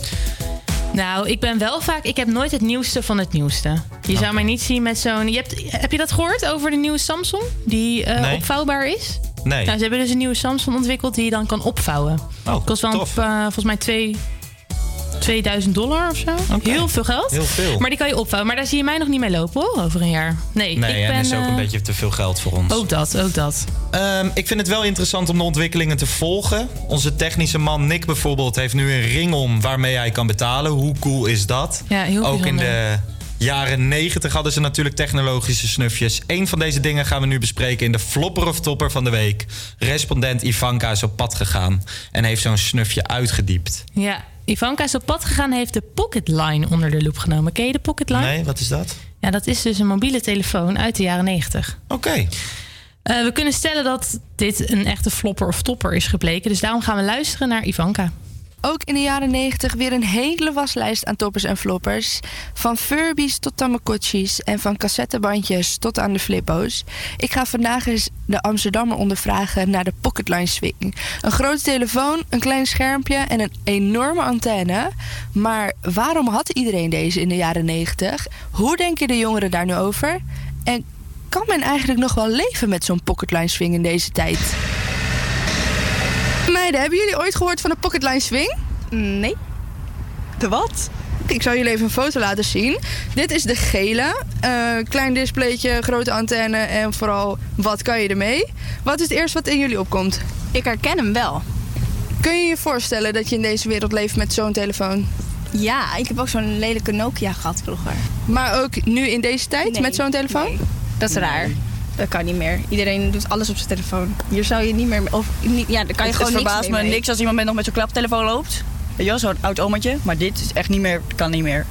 Nou, ik ben wel vaak... Ik heb nooit het nieuwste van het nieuwste. Je zou mij niet zien met zo'n... Je hebt, heb je dat gehoord over de nieuwe Samsung? Die eh, Nee. opvouwbaar is? Nee. Nou, ze hebben dus een nieuwe Samsung ontwikkeld die je dan kan opvouwen. Oh, Kost wel eh, volgens mij twee, 2000 dollar of zo. Heel veel geld. Heel veel. Maar die kan je opvouwen. Maar daar zie je mij nog niet mee lopen hoor, over een jaar. Nee, Nee, ik ben... en is ook eh, een beetje te veel geld voor ons. Ook dat, ook dat. Ehm, ik vind het wel interessant om de ontwikkelingen te volgen. Onze technische man Nick bijvoorbeeld heeft nu een ring om waarmee hij kan betalen. Hoe cool is dat? Ja, heel Ook in de jaren 90 hadden ze natuurlijk technologische snufjes. Eén van deze dingen gaan we nu bespreken in de flopper of topper van de week. Respondent Ivanka is op pad gegaan en heeft zo'n snufje uitgediept. Ja, Ivanka is op pad gegaan en heeft de Pocket Line onder de loep genomen. Ken je de Pocket Line? Nee, wat is dat? Ja, dat is dus een mobiele telefoon uit de jaren 90. Oké. Eh, we kunnen stellen dat dit een echte flopper of topper is gebleken. Dus daarom gaan we luisteren naar Ivanka. Ook in de jaren 90 weer een hele waslijst aan toppers en floppers. Van Furbies tot Tamagotchis en van cassettebandjes tot aan de flippo's. Ik ga vandaag eens de Amsterdammer ondervragen naar de Pocketline Swing. Een grote telefoon, een klein schermpje en een enorme antenne. Maar waarom had iedereen deze in de jaren 90? Hoe denken de jongeren daar nu over? En kan men eigenlijk nog wel leven met zo'n Pocketline Swing in deze tijd? Meiden, hebben jullie ooit gehoord van de Pocketline Swing? Nee. De wat? Ik zal jullie even een foto laten zien. Dit is de gele. Eh, klein displaytje, grote antenne en vooral wat kan je ermee? Wat is het eerste wat in jullie opkomt? Ik herken hem wel. Kun je je voorstellen dat je in deze wereld leeft met zo'n telefoon? Ja, ik heb ook zo'n lelijke Nokia gehad vroeger. Maar ook nu in deze tijd Nee, met zo'n telefoon? Dat is raar. Dat kan niet meer. Iedereen doet alles op zijn telefoon. Hier zou je niet meer... Of, niet, ja, daar kan je het, gewoon het niks verbaast mee me mee. niks als iemand met nog met zo'n klaptelefoon loopt. Weet je wel, zo'n oud omertje. Maar dit is echt niet meer, kan niet meer.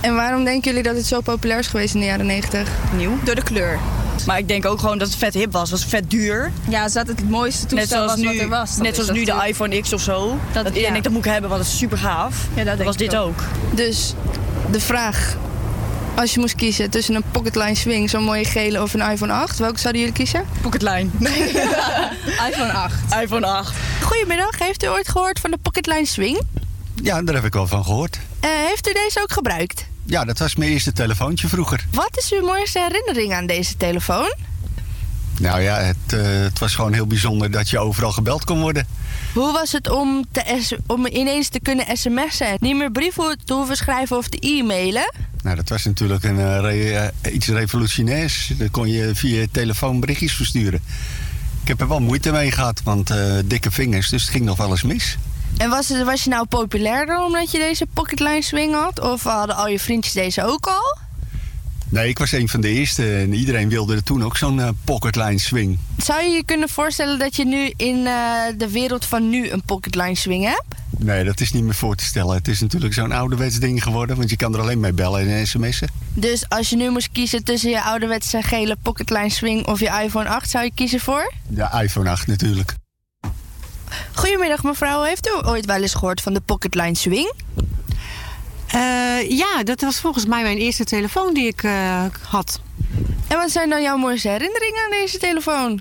En waarom denken jullie dat het zo populair is geweest in de jaren 90? Nieuw. Door de kleur. Maar ik denk ook gewoon dat het vet hip was. Het was vet duur. Ja, zat het mooiste toestel Net zoals was nu, wat er was. Dat net zoals dat nu de iPhone X of zo. Dat, ja. denkt, dat moet ik hebben, want het is super gaaf. Ja, dat denk was ik dit ook. ook. Dus de vraag, als je moest kiezen tussen een Pocketline Swing, zo'n mooie gele, of een iPhone 8, welke zouden jullie kiezen? Pocketline. iPhone 8. iPhone 8. Goedemiddag, heeft u ooit gehoord van de Pocketline Swing? Ja, daar heb ik wel van gehoord. Eh, heeft u deze ook gebruikt? Ja, dat was mijn eerste telefoontje vroeger. Wat is uw mooiste herinnering aan deze telefoon? Nou ja, het, eh, het was gewoon heel bijzonder dat je overal gebeld kon worden. Hoe was het om, te om ineens te kunnen sms'en en niet meer brieven te hoeven schrijven of te e-mailen? Nou, dat was natuurlijk een, eh, re- eh, iets revolutionairs. Dan kon je via telefoon berichtjes versturen. Ik heb er wel moeite mee gehad, want eh, dikke vingers, dus het ging nog wel eens mis. En was, was je nou populairder omdat je deze Pocketline Swing had? Of hadden al je vriendjes deze ook al? Nee, ik was een van de eerste en iedereen wilde er toen ook zo'n eh, pocketline swing. Zou je je kunnen voorstellen dat je nu in de wereld van nu een Pocketline Swing hebt? Nee, dat is niet meer voor te stellen. Het is natuurlijk zo'n ouderwets ding geworden, want je kan er alleen mee bellen en sms'en. Dus als je nu moest kiezen tussen je ouderwetse gele Pocketline Swing of je iPhone 8, zou je kiezen voor? De iPhone 8 natuurlijk. Goedemiddag mevrouw, heeft u ooit wel eens gehoord van de Pocketline Swing? Eh, ja, dat was volgens mij mijn eerste telefoon die ik eh, had. En wat zijn dan jouw mooiste herinneringen aan deze telefoon?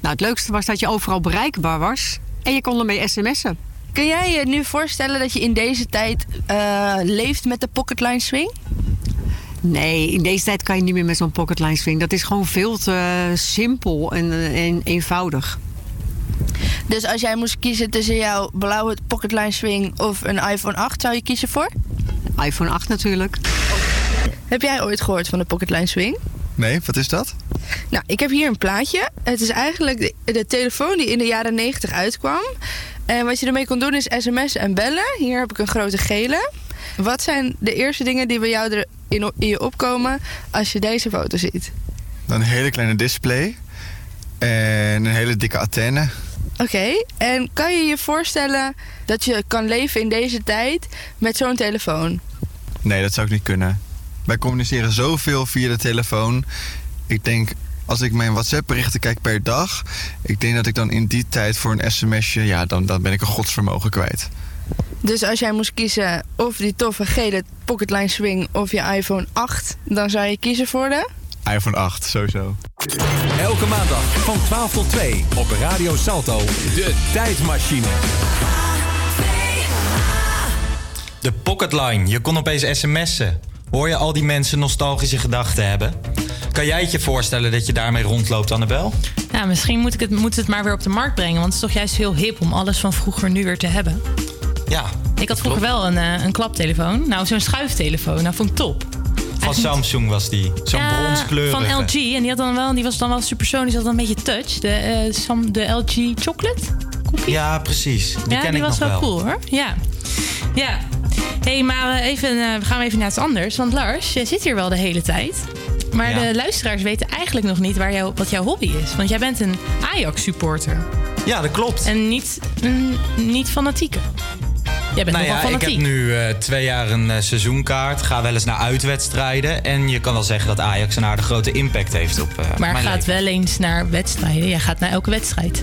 Nou, het leukste was dat je overal bereikbaar was. En je kon ermee sms'en. Kun jij je nu voorstellen dat je in deze tijd eh, leeft met de Pocketline Swing? Nee, in deze tijd kan je niet meer met zo'n pocketline swing. Dat is gewoon veel te simpel en, en eenvoudig. Dus als jij moest kiezen tussen jouw blauwe Pocketline Swing of een iPhone 8, zou je kiezen voor? iPhone 8 natuurlijk. Heb jij ooit gehoord van de Pocketline Swing? Nee, wat is dat? Nou, ik heb hier een plaatje. Het is eigenlijk de, de telefoon die in de jaren 90 uitkwam. En wat je ermee kon doen is sms en bellen. Hier heb ik een grote gele. Wat zijn de eerste dingen die bij jou er in, in je opkomen als je deze foto ziet? Een hele kleine display. En een hele dikke antenne. Oké, en kan je je voorstellen dat je kan leven in deze tijd met zo'n telefoon? Nee, dat zou ik niet kunnen. Wij communiceren zoveel via de telefoon. Ik denk, als ik mijn WhatsApp-berichten kijk per dag... ik denk dat ik dan in die tijd voor een sms'je... ja, dan, dan ben ik een godsvermogen kwijt. Dus als jij moest kiezen of die toffe gele Pocketline Swing of je iPhone 8, dan zou je kiezen voor de? iPhone 8, sowieso. Elke maandag van 12 tot 2 op Radio Salto. De tijdmachine. De pocketline. Je kon opeens sms'en. Hoor je al die mensen nostalgische gedachten hebben? Kan jij het je voorstellen dat je daarmee rondloopt, Annabel? Nou, misschien moet ik het, moet het maar weer op de markt brengen. Want het is toch juist heel hip om alles van vroeger nu weer te hebben. Ja. Ik had vroeger wel een, eh, een klaptelefoon. Nou, zo'n schuiftelefoon. Nou, vond ik top. Van Samsung was die. Zo'n Ja, bronskleurige. Van LG. En die, had dan wel, die was dan wel supersonisch. Die had dan een beetje touch. De, Sam, de LG Chocolate. Ja, precies. Die ja, ken die ik was nog wel wel. cool hoor. Ja. Ja. Hey, maar eh, even, we gaan even naar iets anders. Want Lars, jij zit hier wel de hele tijd. Maar Ja. de luisteraars weten eigenlijk nog niet waar jou, wat jouw hobby is. Want jij bent een Ajax-supporter. Ja, dat klopt. En niet, mm, niet fanatieke. Jij bent Nou nogal ja, ik fanatiek. heb nu eh, twee jaar een seizoenkaart. Ga wel eens naar uitwedstrijden. En je kan wel zeggen dat Ajax een aardig grote impact heeft op eh maar gaat leven. wel eens naar wedstrijden. Jij gaat naar elke wedstrijd.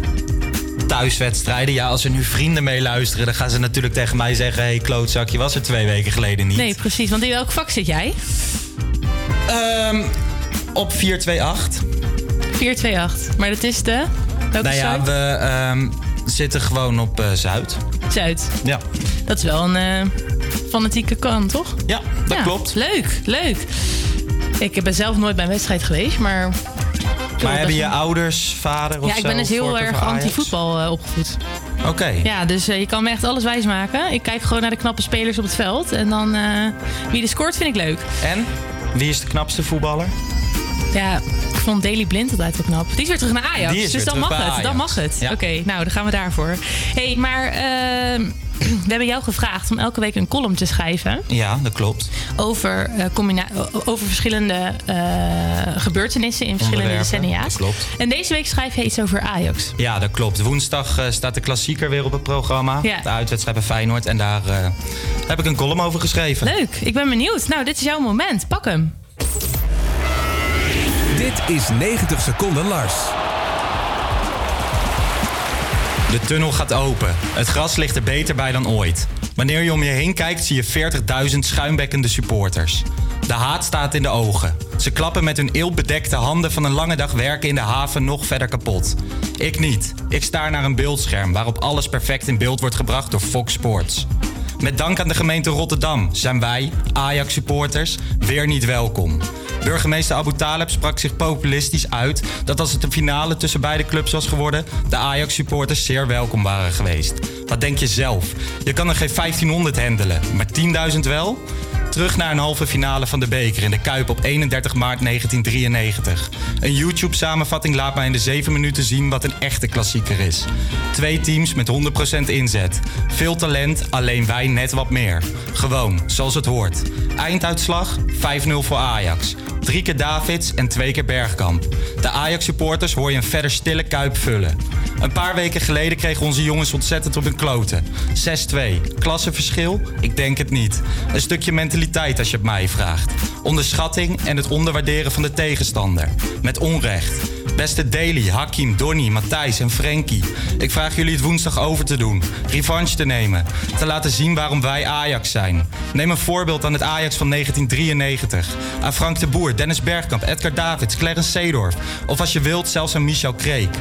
Thuiswedstrijden. Ja, als er nu vrienden mee luisteren... dan gaan ze natuurlijk tegen mij zeggen... hey, klootzak, je was er twee weken geleden niet. Nee, precies. Want in welk vak zit jij? Ehm, op 428. 428. Maar dat is de... Welke nou ja, site? we ehm, zitten gewoon op eh, Zuid. Zuid. Ja. Dat is wel een eh, fanatieke kant, toch? Ja, dat klopt. Leuk, leuk. Ik ben zelf nooit bij een wedstrijd geweest, maar... Maar hebben je ouders, vader of Ja, ik ben dus heel erg anti-voetbal eh, opgevoed. Oké. Ja, dus eh, je kan me echt alles wijsmaken. Ik kijk gewoon naar de knappe spelers op het veld. En dan eh, wie er scoort vind ik leuk. En? Wie is de knapste voetballer? Ja, ik vond Daily Blind altijd wel knap. Die is weer terug naar Ajax. Dus dan mag het. Dan mag het. Ja. Oké, nou, dan gaan we daarvoor. hey, maar ehm, we hebben jou gevraagd om elke week een column te schrijven. Ja, dat klopt. over, eh, o- over verschillende eh, gebeurtenissen in verschillende decennia's. dat klopt. En deze week schrijf je iets over Ajax. Ja, dat klopt. Woensdag eh, staat de klassieker weer op het programma. Ja. De uitwedstrijd bij Feyenoord. En daar eh, heb ik een column over geschreven. Leuk, ik ben benieuwd. Nou, dit is jouw moment. Pak hem. Dit is 90 seconden Lars. De tunnel gaat open. Het gras ligt er beter bij dan ooit. Wanneer je om je heen kijkt, zie je 40.000 schuimbekkende supporters. De haat staat in de ogen. Ze klappen met hun eelbedekte handen van een lange dag werken in de haven nog verder kapot. Ik niet. Ik staar naar een beeldscherm waarop alles perfect in beeld wordt gebracht door Fox Sports. Met dank aan de gemeente Rotterdam zijn wij, Ajax-supporters, weer niet welkom. Burgemeester Abu Taleb sprak zich populistisch uit dat als het de finale tussen beide clubs was geworden, de Ajax-supporters zeer welkom waren geweest. Wat denk je zelf? Je kan er geen 1500 handelen, maar 10.000 wel? Terug naar een halve finale van de beker in de Kuip op 31 maart 1993. Een YouTube-samenvatting laat mij in de 7 minuten zien wat een echte klassieker is. Twee teams met 100% inzet. Veel talent, alleen wij net wat meer. Gewoon, zoals het hoort. Einduitslag 5-0 voor Ajax. Drie keer Davids en twee keer Bergkamp. De Ajax-supporters hoor je een verder stille kuip vullen. Een paar weken geleden kregen onze jongens ontzettend op hun kloten. 6-2. Klassenverschil? Ik denk het niet. Een stukje mentaliteit als je het mij vraagt. Onderschatting en het onderwaarderen van de tegenstander. Met onrecht. Beste Daly, Hakim, Donny, Matthijs en Frenkie. Ik vraag jullie het woensdag over te doen. Revanche te nemen. Te laten zien waarom wij Ajax zijn. Neem een voorbeeld aan het Ajax van 1993. Aan Frank de Boer, Dennis Bergkamp, Edgar Davids, Clarence Seedorf. Of als je wilt, zelfs aan Michel Kreek.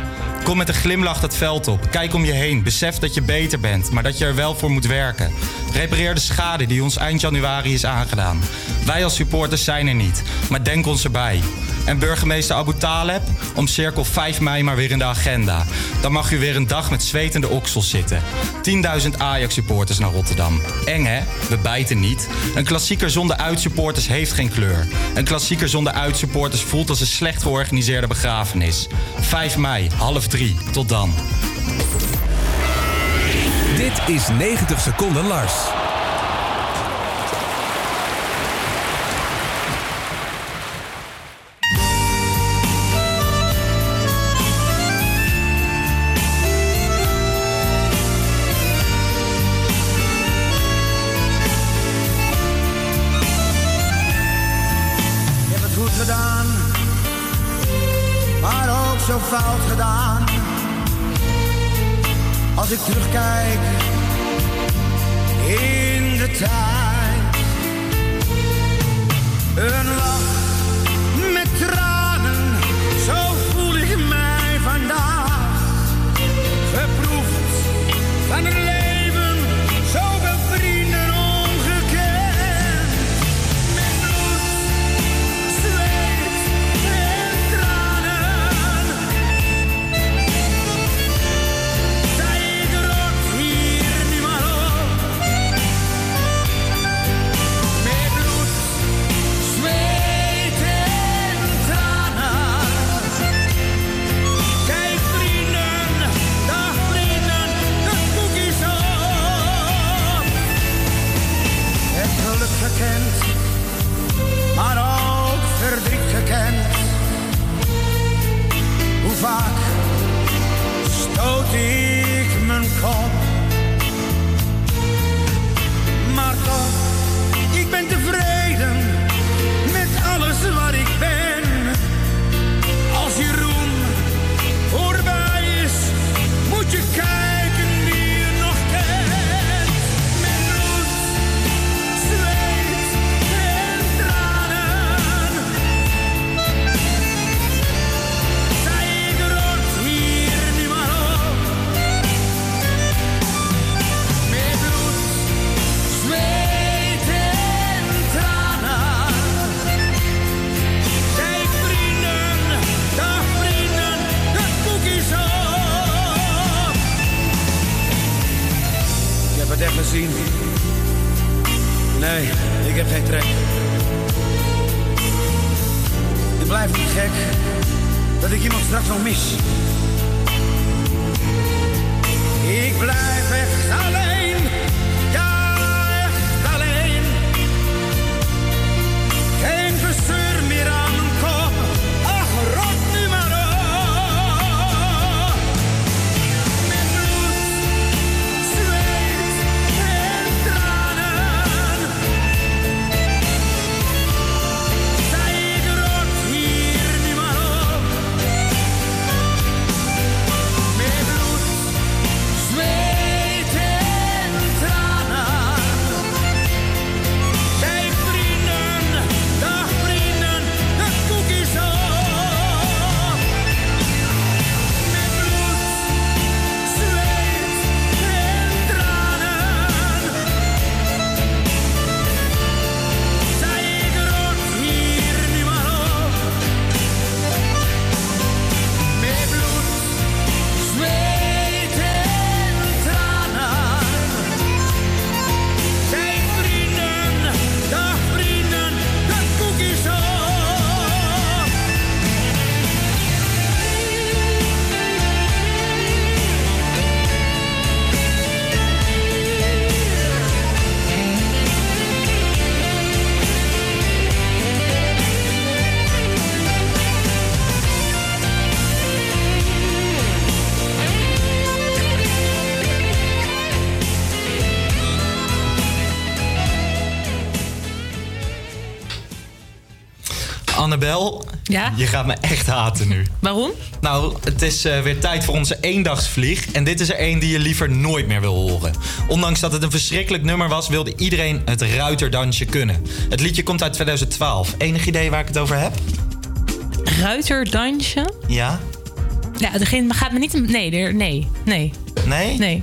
Kom met een glimlach dat veld op. Kijk om je heen. Besef dat je beter bent, maar dat je er wel voor moet werken. Repareer de schade die ons eind januari is aangedaan. Wij als supporters zijn er niet, maar denk ons erbij. En burgemeester Abu Taleb, om cirkel 5 mei maar weer in de agenda. Dan mag u weer een dag met zwetende oksels zitten. 10.000 Ajax-supporters naar Rotterdam. Eng hè? We bijten niet. Een klassieker zonder uitsupporters heeft geen kleur. Een klassieker zonder uitsupporters voelt als een slecht georganiseerde begrafenis. 5 mei, half drie. Tot dan. Dit is 90 seconden Lars. Zo fout gedaan. Als ik terugkijk in de tijd. Een lach ik heb geen trek. Ik blijf niet gek dat ik iemand straks nog mis. Ik blijf Annabel, Ja? je gaat me echt haten nu. Waarom? Nou, het is eh, weer tijd voor onze eendagsvlieg. En dit is er één die je liever nooit meer wil horen. Ondanks dat het een verschrikkelijk nummer was, wilde iedereen het ruiterdansje kunnen. Het liedje komt uit 2012. Enig idee waar ik het over heb? Ruiterdansje? Ja? Ja, degene gaat me niet... Nee, nee, nee. Nee? Nee.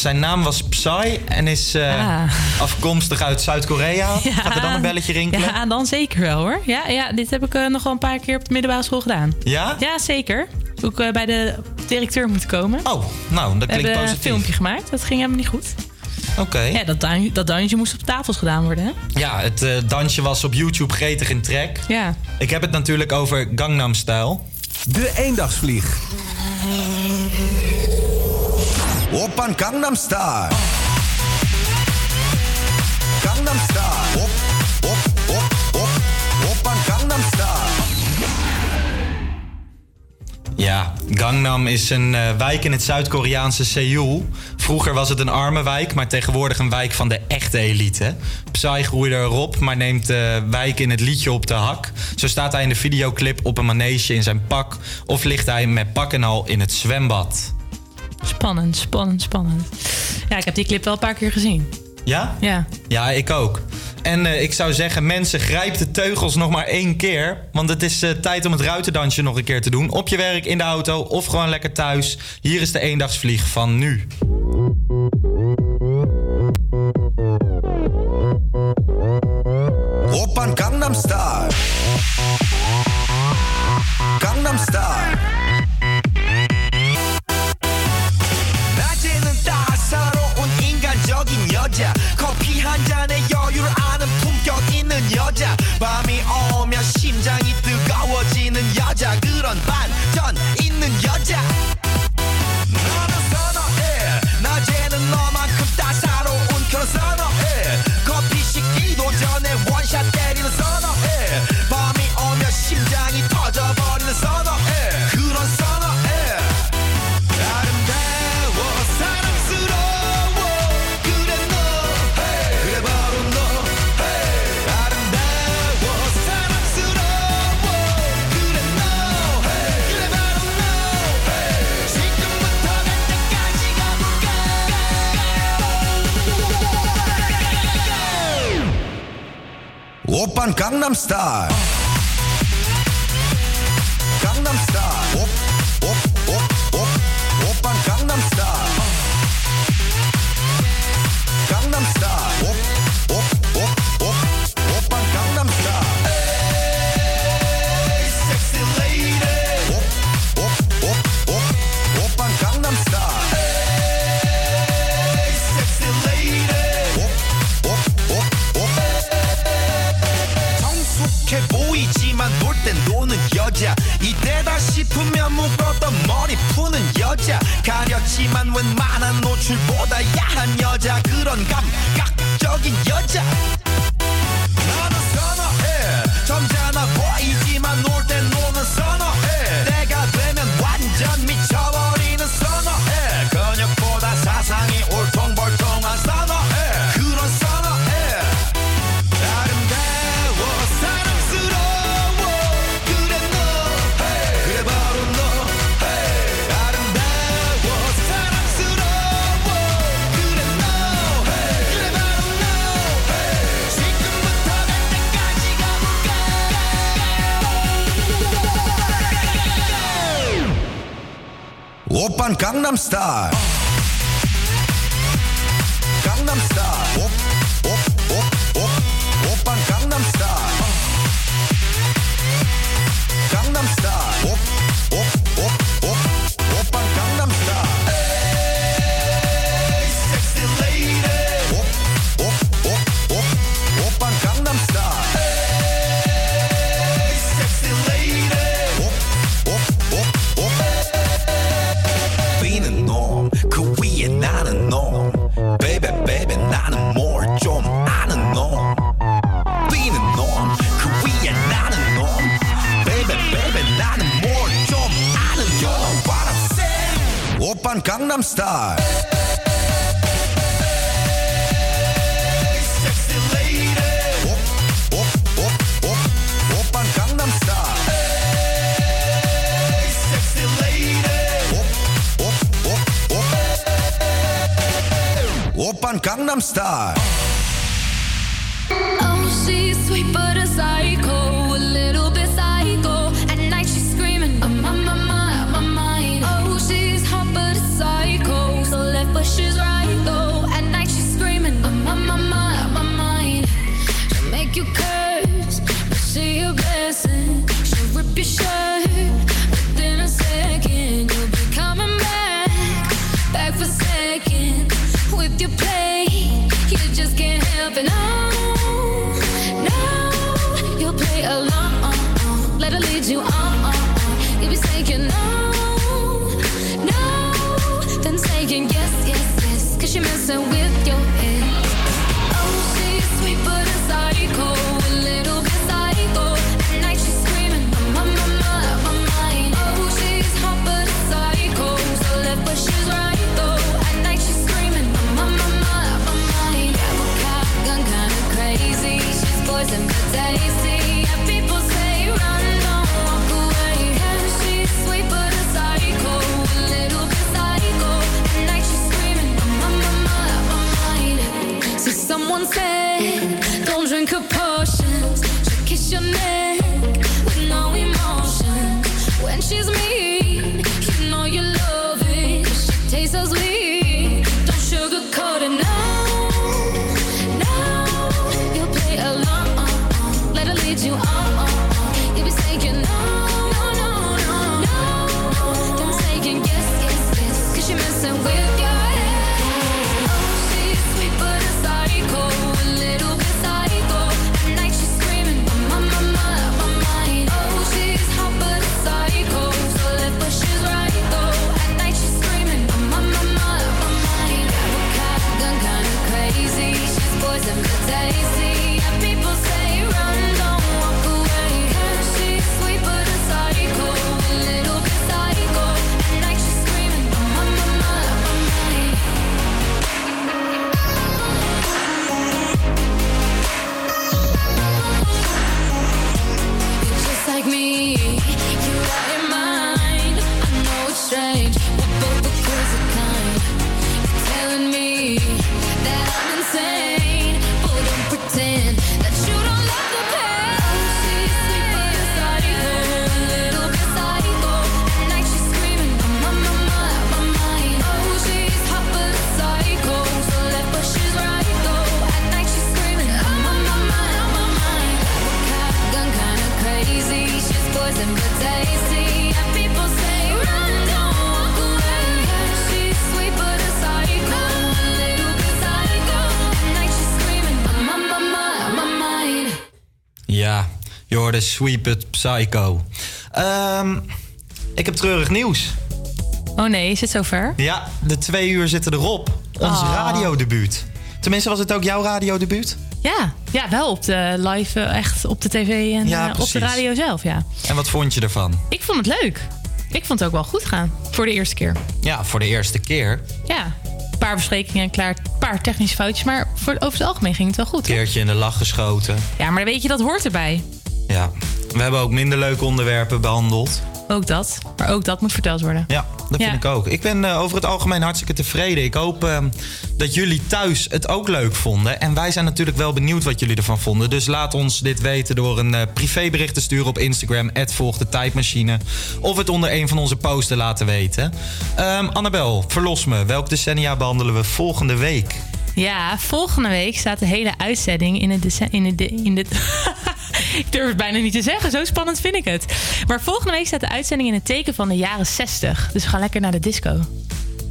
Zijn naam was Psy en is eh, Ah. afkomstig uit Zuid-Korea. Gaat er dan een belletje rinkelen? Ja, dan zeker wel hoor. Ja, ja dit heb ik eh, nog wel een paar keer op de middelbare school gedaan. Ja? Ja, zeker. Ook eh, bij de directeur moeten komen. Oh, nou, dat We klinkt hebben een positief. filmpje gemaakt. Dat ging helemaal niet goed. Oké. Ja, dat, dan, dat dansje moest op tafels gedaan worden. Hè? Ja, het eh, dansje was op YouTube gretig in trek. Ja. Ik heb het natuurlijk over Gangnam Style. De eendagsvlieg. Oppan Gangnam Style. Gangnam Style. Op, op, op, op. Oppan Gangnam Style. Ja, Gangnam is een eh, wijk in het Zuid-Koreaanse Seoul. Vroeger was het een arme wijk, maar tegenwoordig een wijk van de echte elite. Psy groeide erop, maar neemt de wijk in het liedje op de hak. Zo staat hij in de videoclip op een manege in zijn pak... of ligt hij met pak en al in het zwembad. Spannend, spannend, spannend. Ja, ik heb die clip wel een paar keer gezien. Ja? Ja. Ja, ik ook. En eh, ik zou zeggen, mensen, grijp de teugels nog maar één keer. Want het is eh, tijd om het ruitendansje nog een keer te doen. Op je werk, in de auto of gewoon lekker thuis. Hier is de eendagsvlieg van nu. Oppan Gangnam Style. Gangnam Style. van Gangnam Style. 가렸지만 웬만한 노출보다 야한 여자 그런 감각적인 여자 Gangnam Style. star. Open Gangnam Style. Hoorde Sweep It Psycho. Ehm, ik heb treurig nieuws. Oh nee, is het zover? Ja, de twee uur zitten erop. Ons Oh. radiodebuut. Tenminste, was het ook jouw radiodebuut? Ja, ja wel op de live, eh, echt op de tv en Ja, eh, op de radio zelf, ja. En wat vond je ervan? Ik vond het leuk. Ik vond het ook wel goed gaan. Voor de eerste keer. Ja, voor de eerste keer. Ja, een paar besprekingen, klaar, een paar technische foutjes. Maar voor, over het algemeen ging het wel goed. Een keertje in de lach geschoten. Ja, maar weet je, dat hoort erbij. Ja. We hebben ook minder leuke onderwerpen behandeld. Ook dat. Maar ook dat moet verteld worden. Ja, dat Ja. vind ik ook. Ik ben eh, over het algemeen hartstikke tevreden. Ik hoop eh, dat jullie thuis het ook leuk vonden. En wij zijn natuurlijk wel benieuwd wat jullie ervan vonden. Dus laat ons dit weten door een eh, privébericht te sturen op Instagram. Volg de tijdmachine. Of het onder een van onze posts te laten weten. Ehm, Annabel, verlos me. Welk decennia behandelen we volgende week? Ja, volgende week staat de hele uitzending in het... In het in het ik durf het bijna niet te zeggen, zo spannend vind ik het. Maar volgende week staat de uitzending in het teken van de jaren 60. Dus we gaan lekker naar de disco.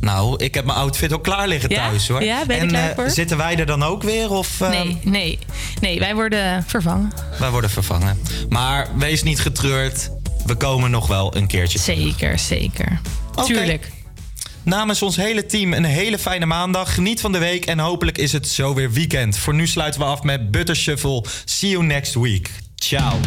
Nou, ik heb mijn outfit al klaar liggen Ja? thuis hoor. Ja, ben je en klaar eh, zitten wij er dan ook weer? Of, eh, Nee, nee, nee, wij worden vervangen. Wij worden vervangen. Maar wees niet getreurd. We komen nog wel een keertje. Zeker, zeker. Tuurlijk. Namens ons hele team een hele fijne maandag. Geniet van de week en hopelijk is het zo weer weekend. Voor nu sluiten we af met Butter Shuffle. See you next week. Ciao.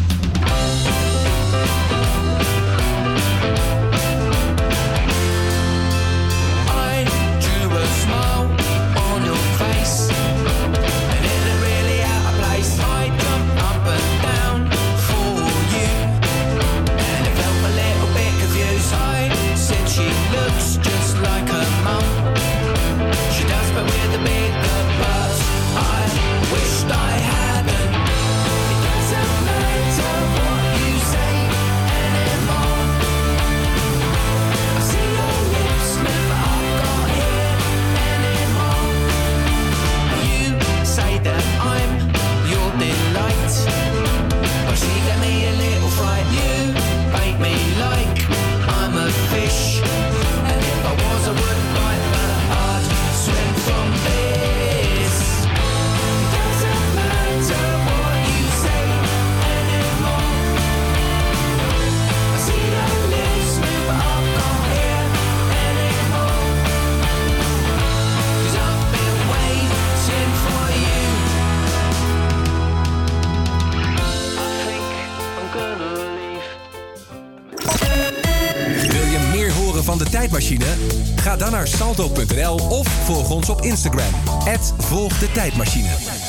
Volg ons op Instagram. Volg de Tijdmachine.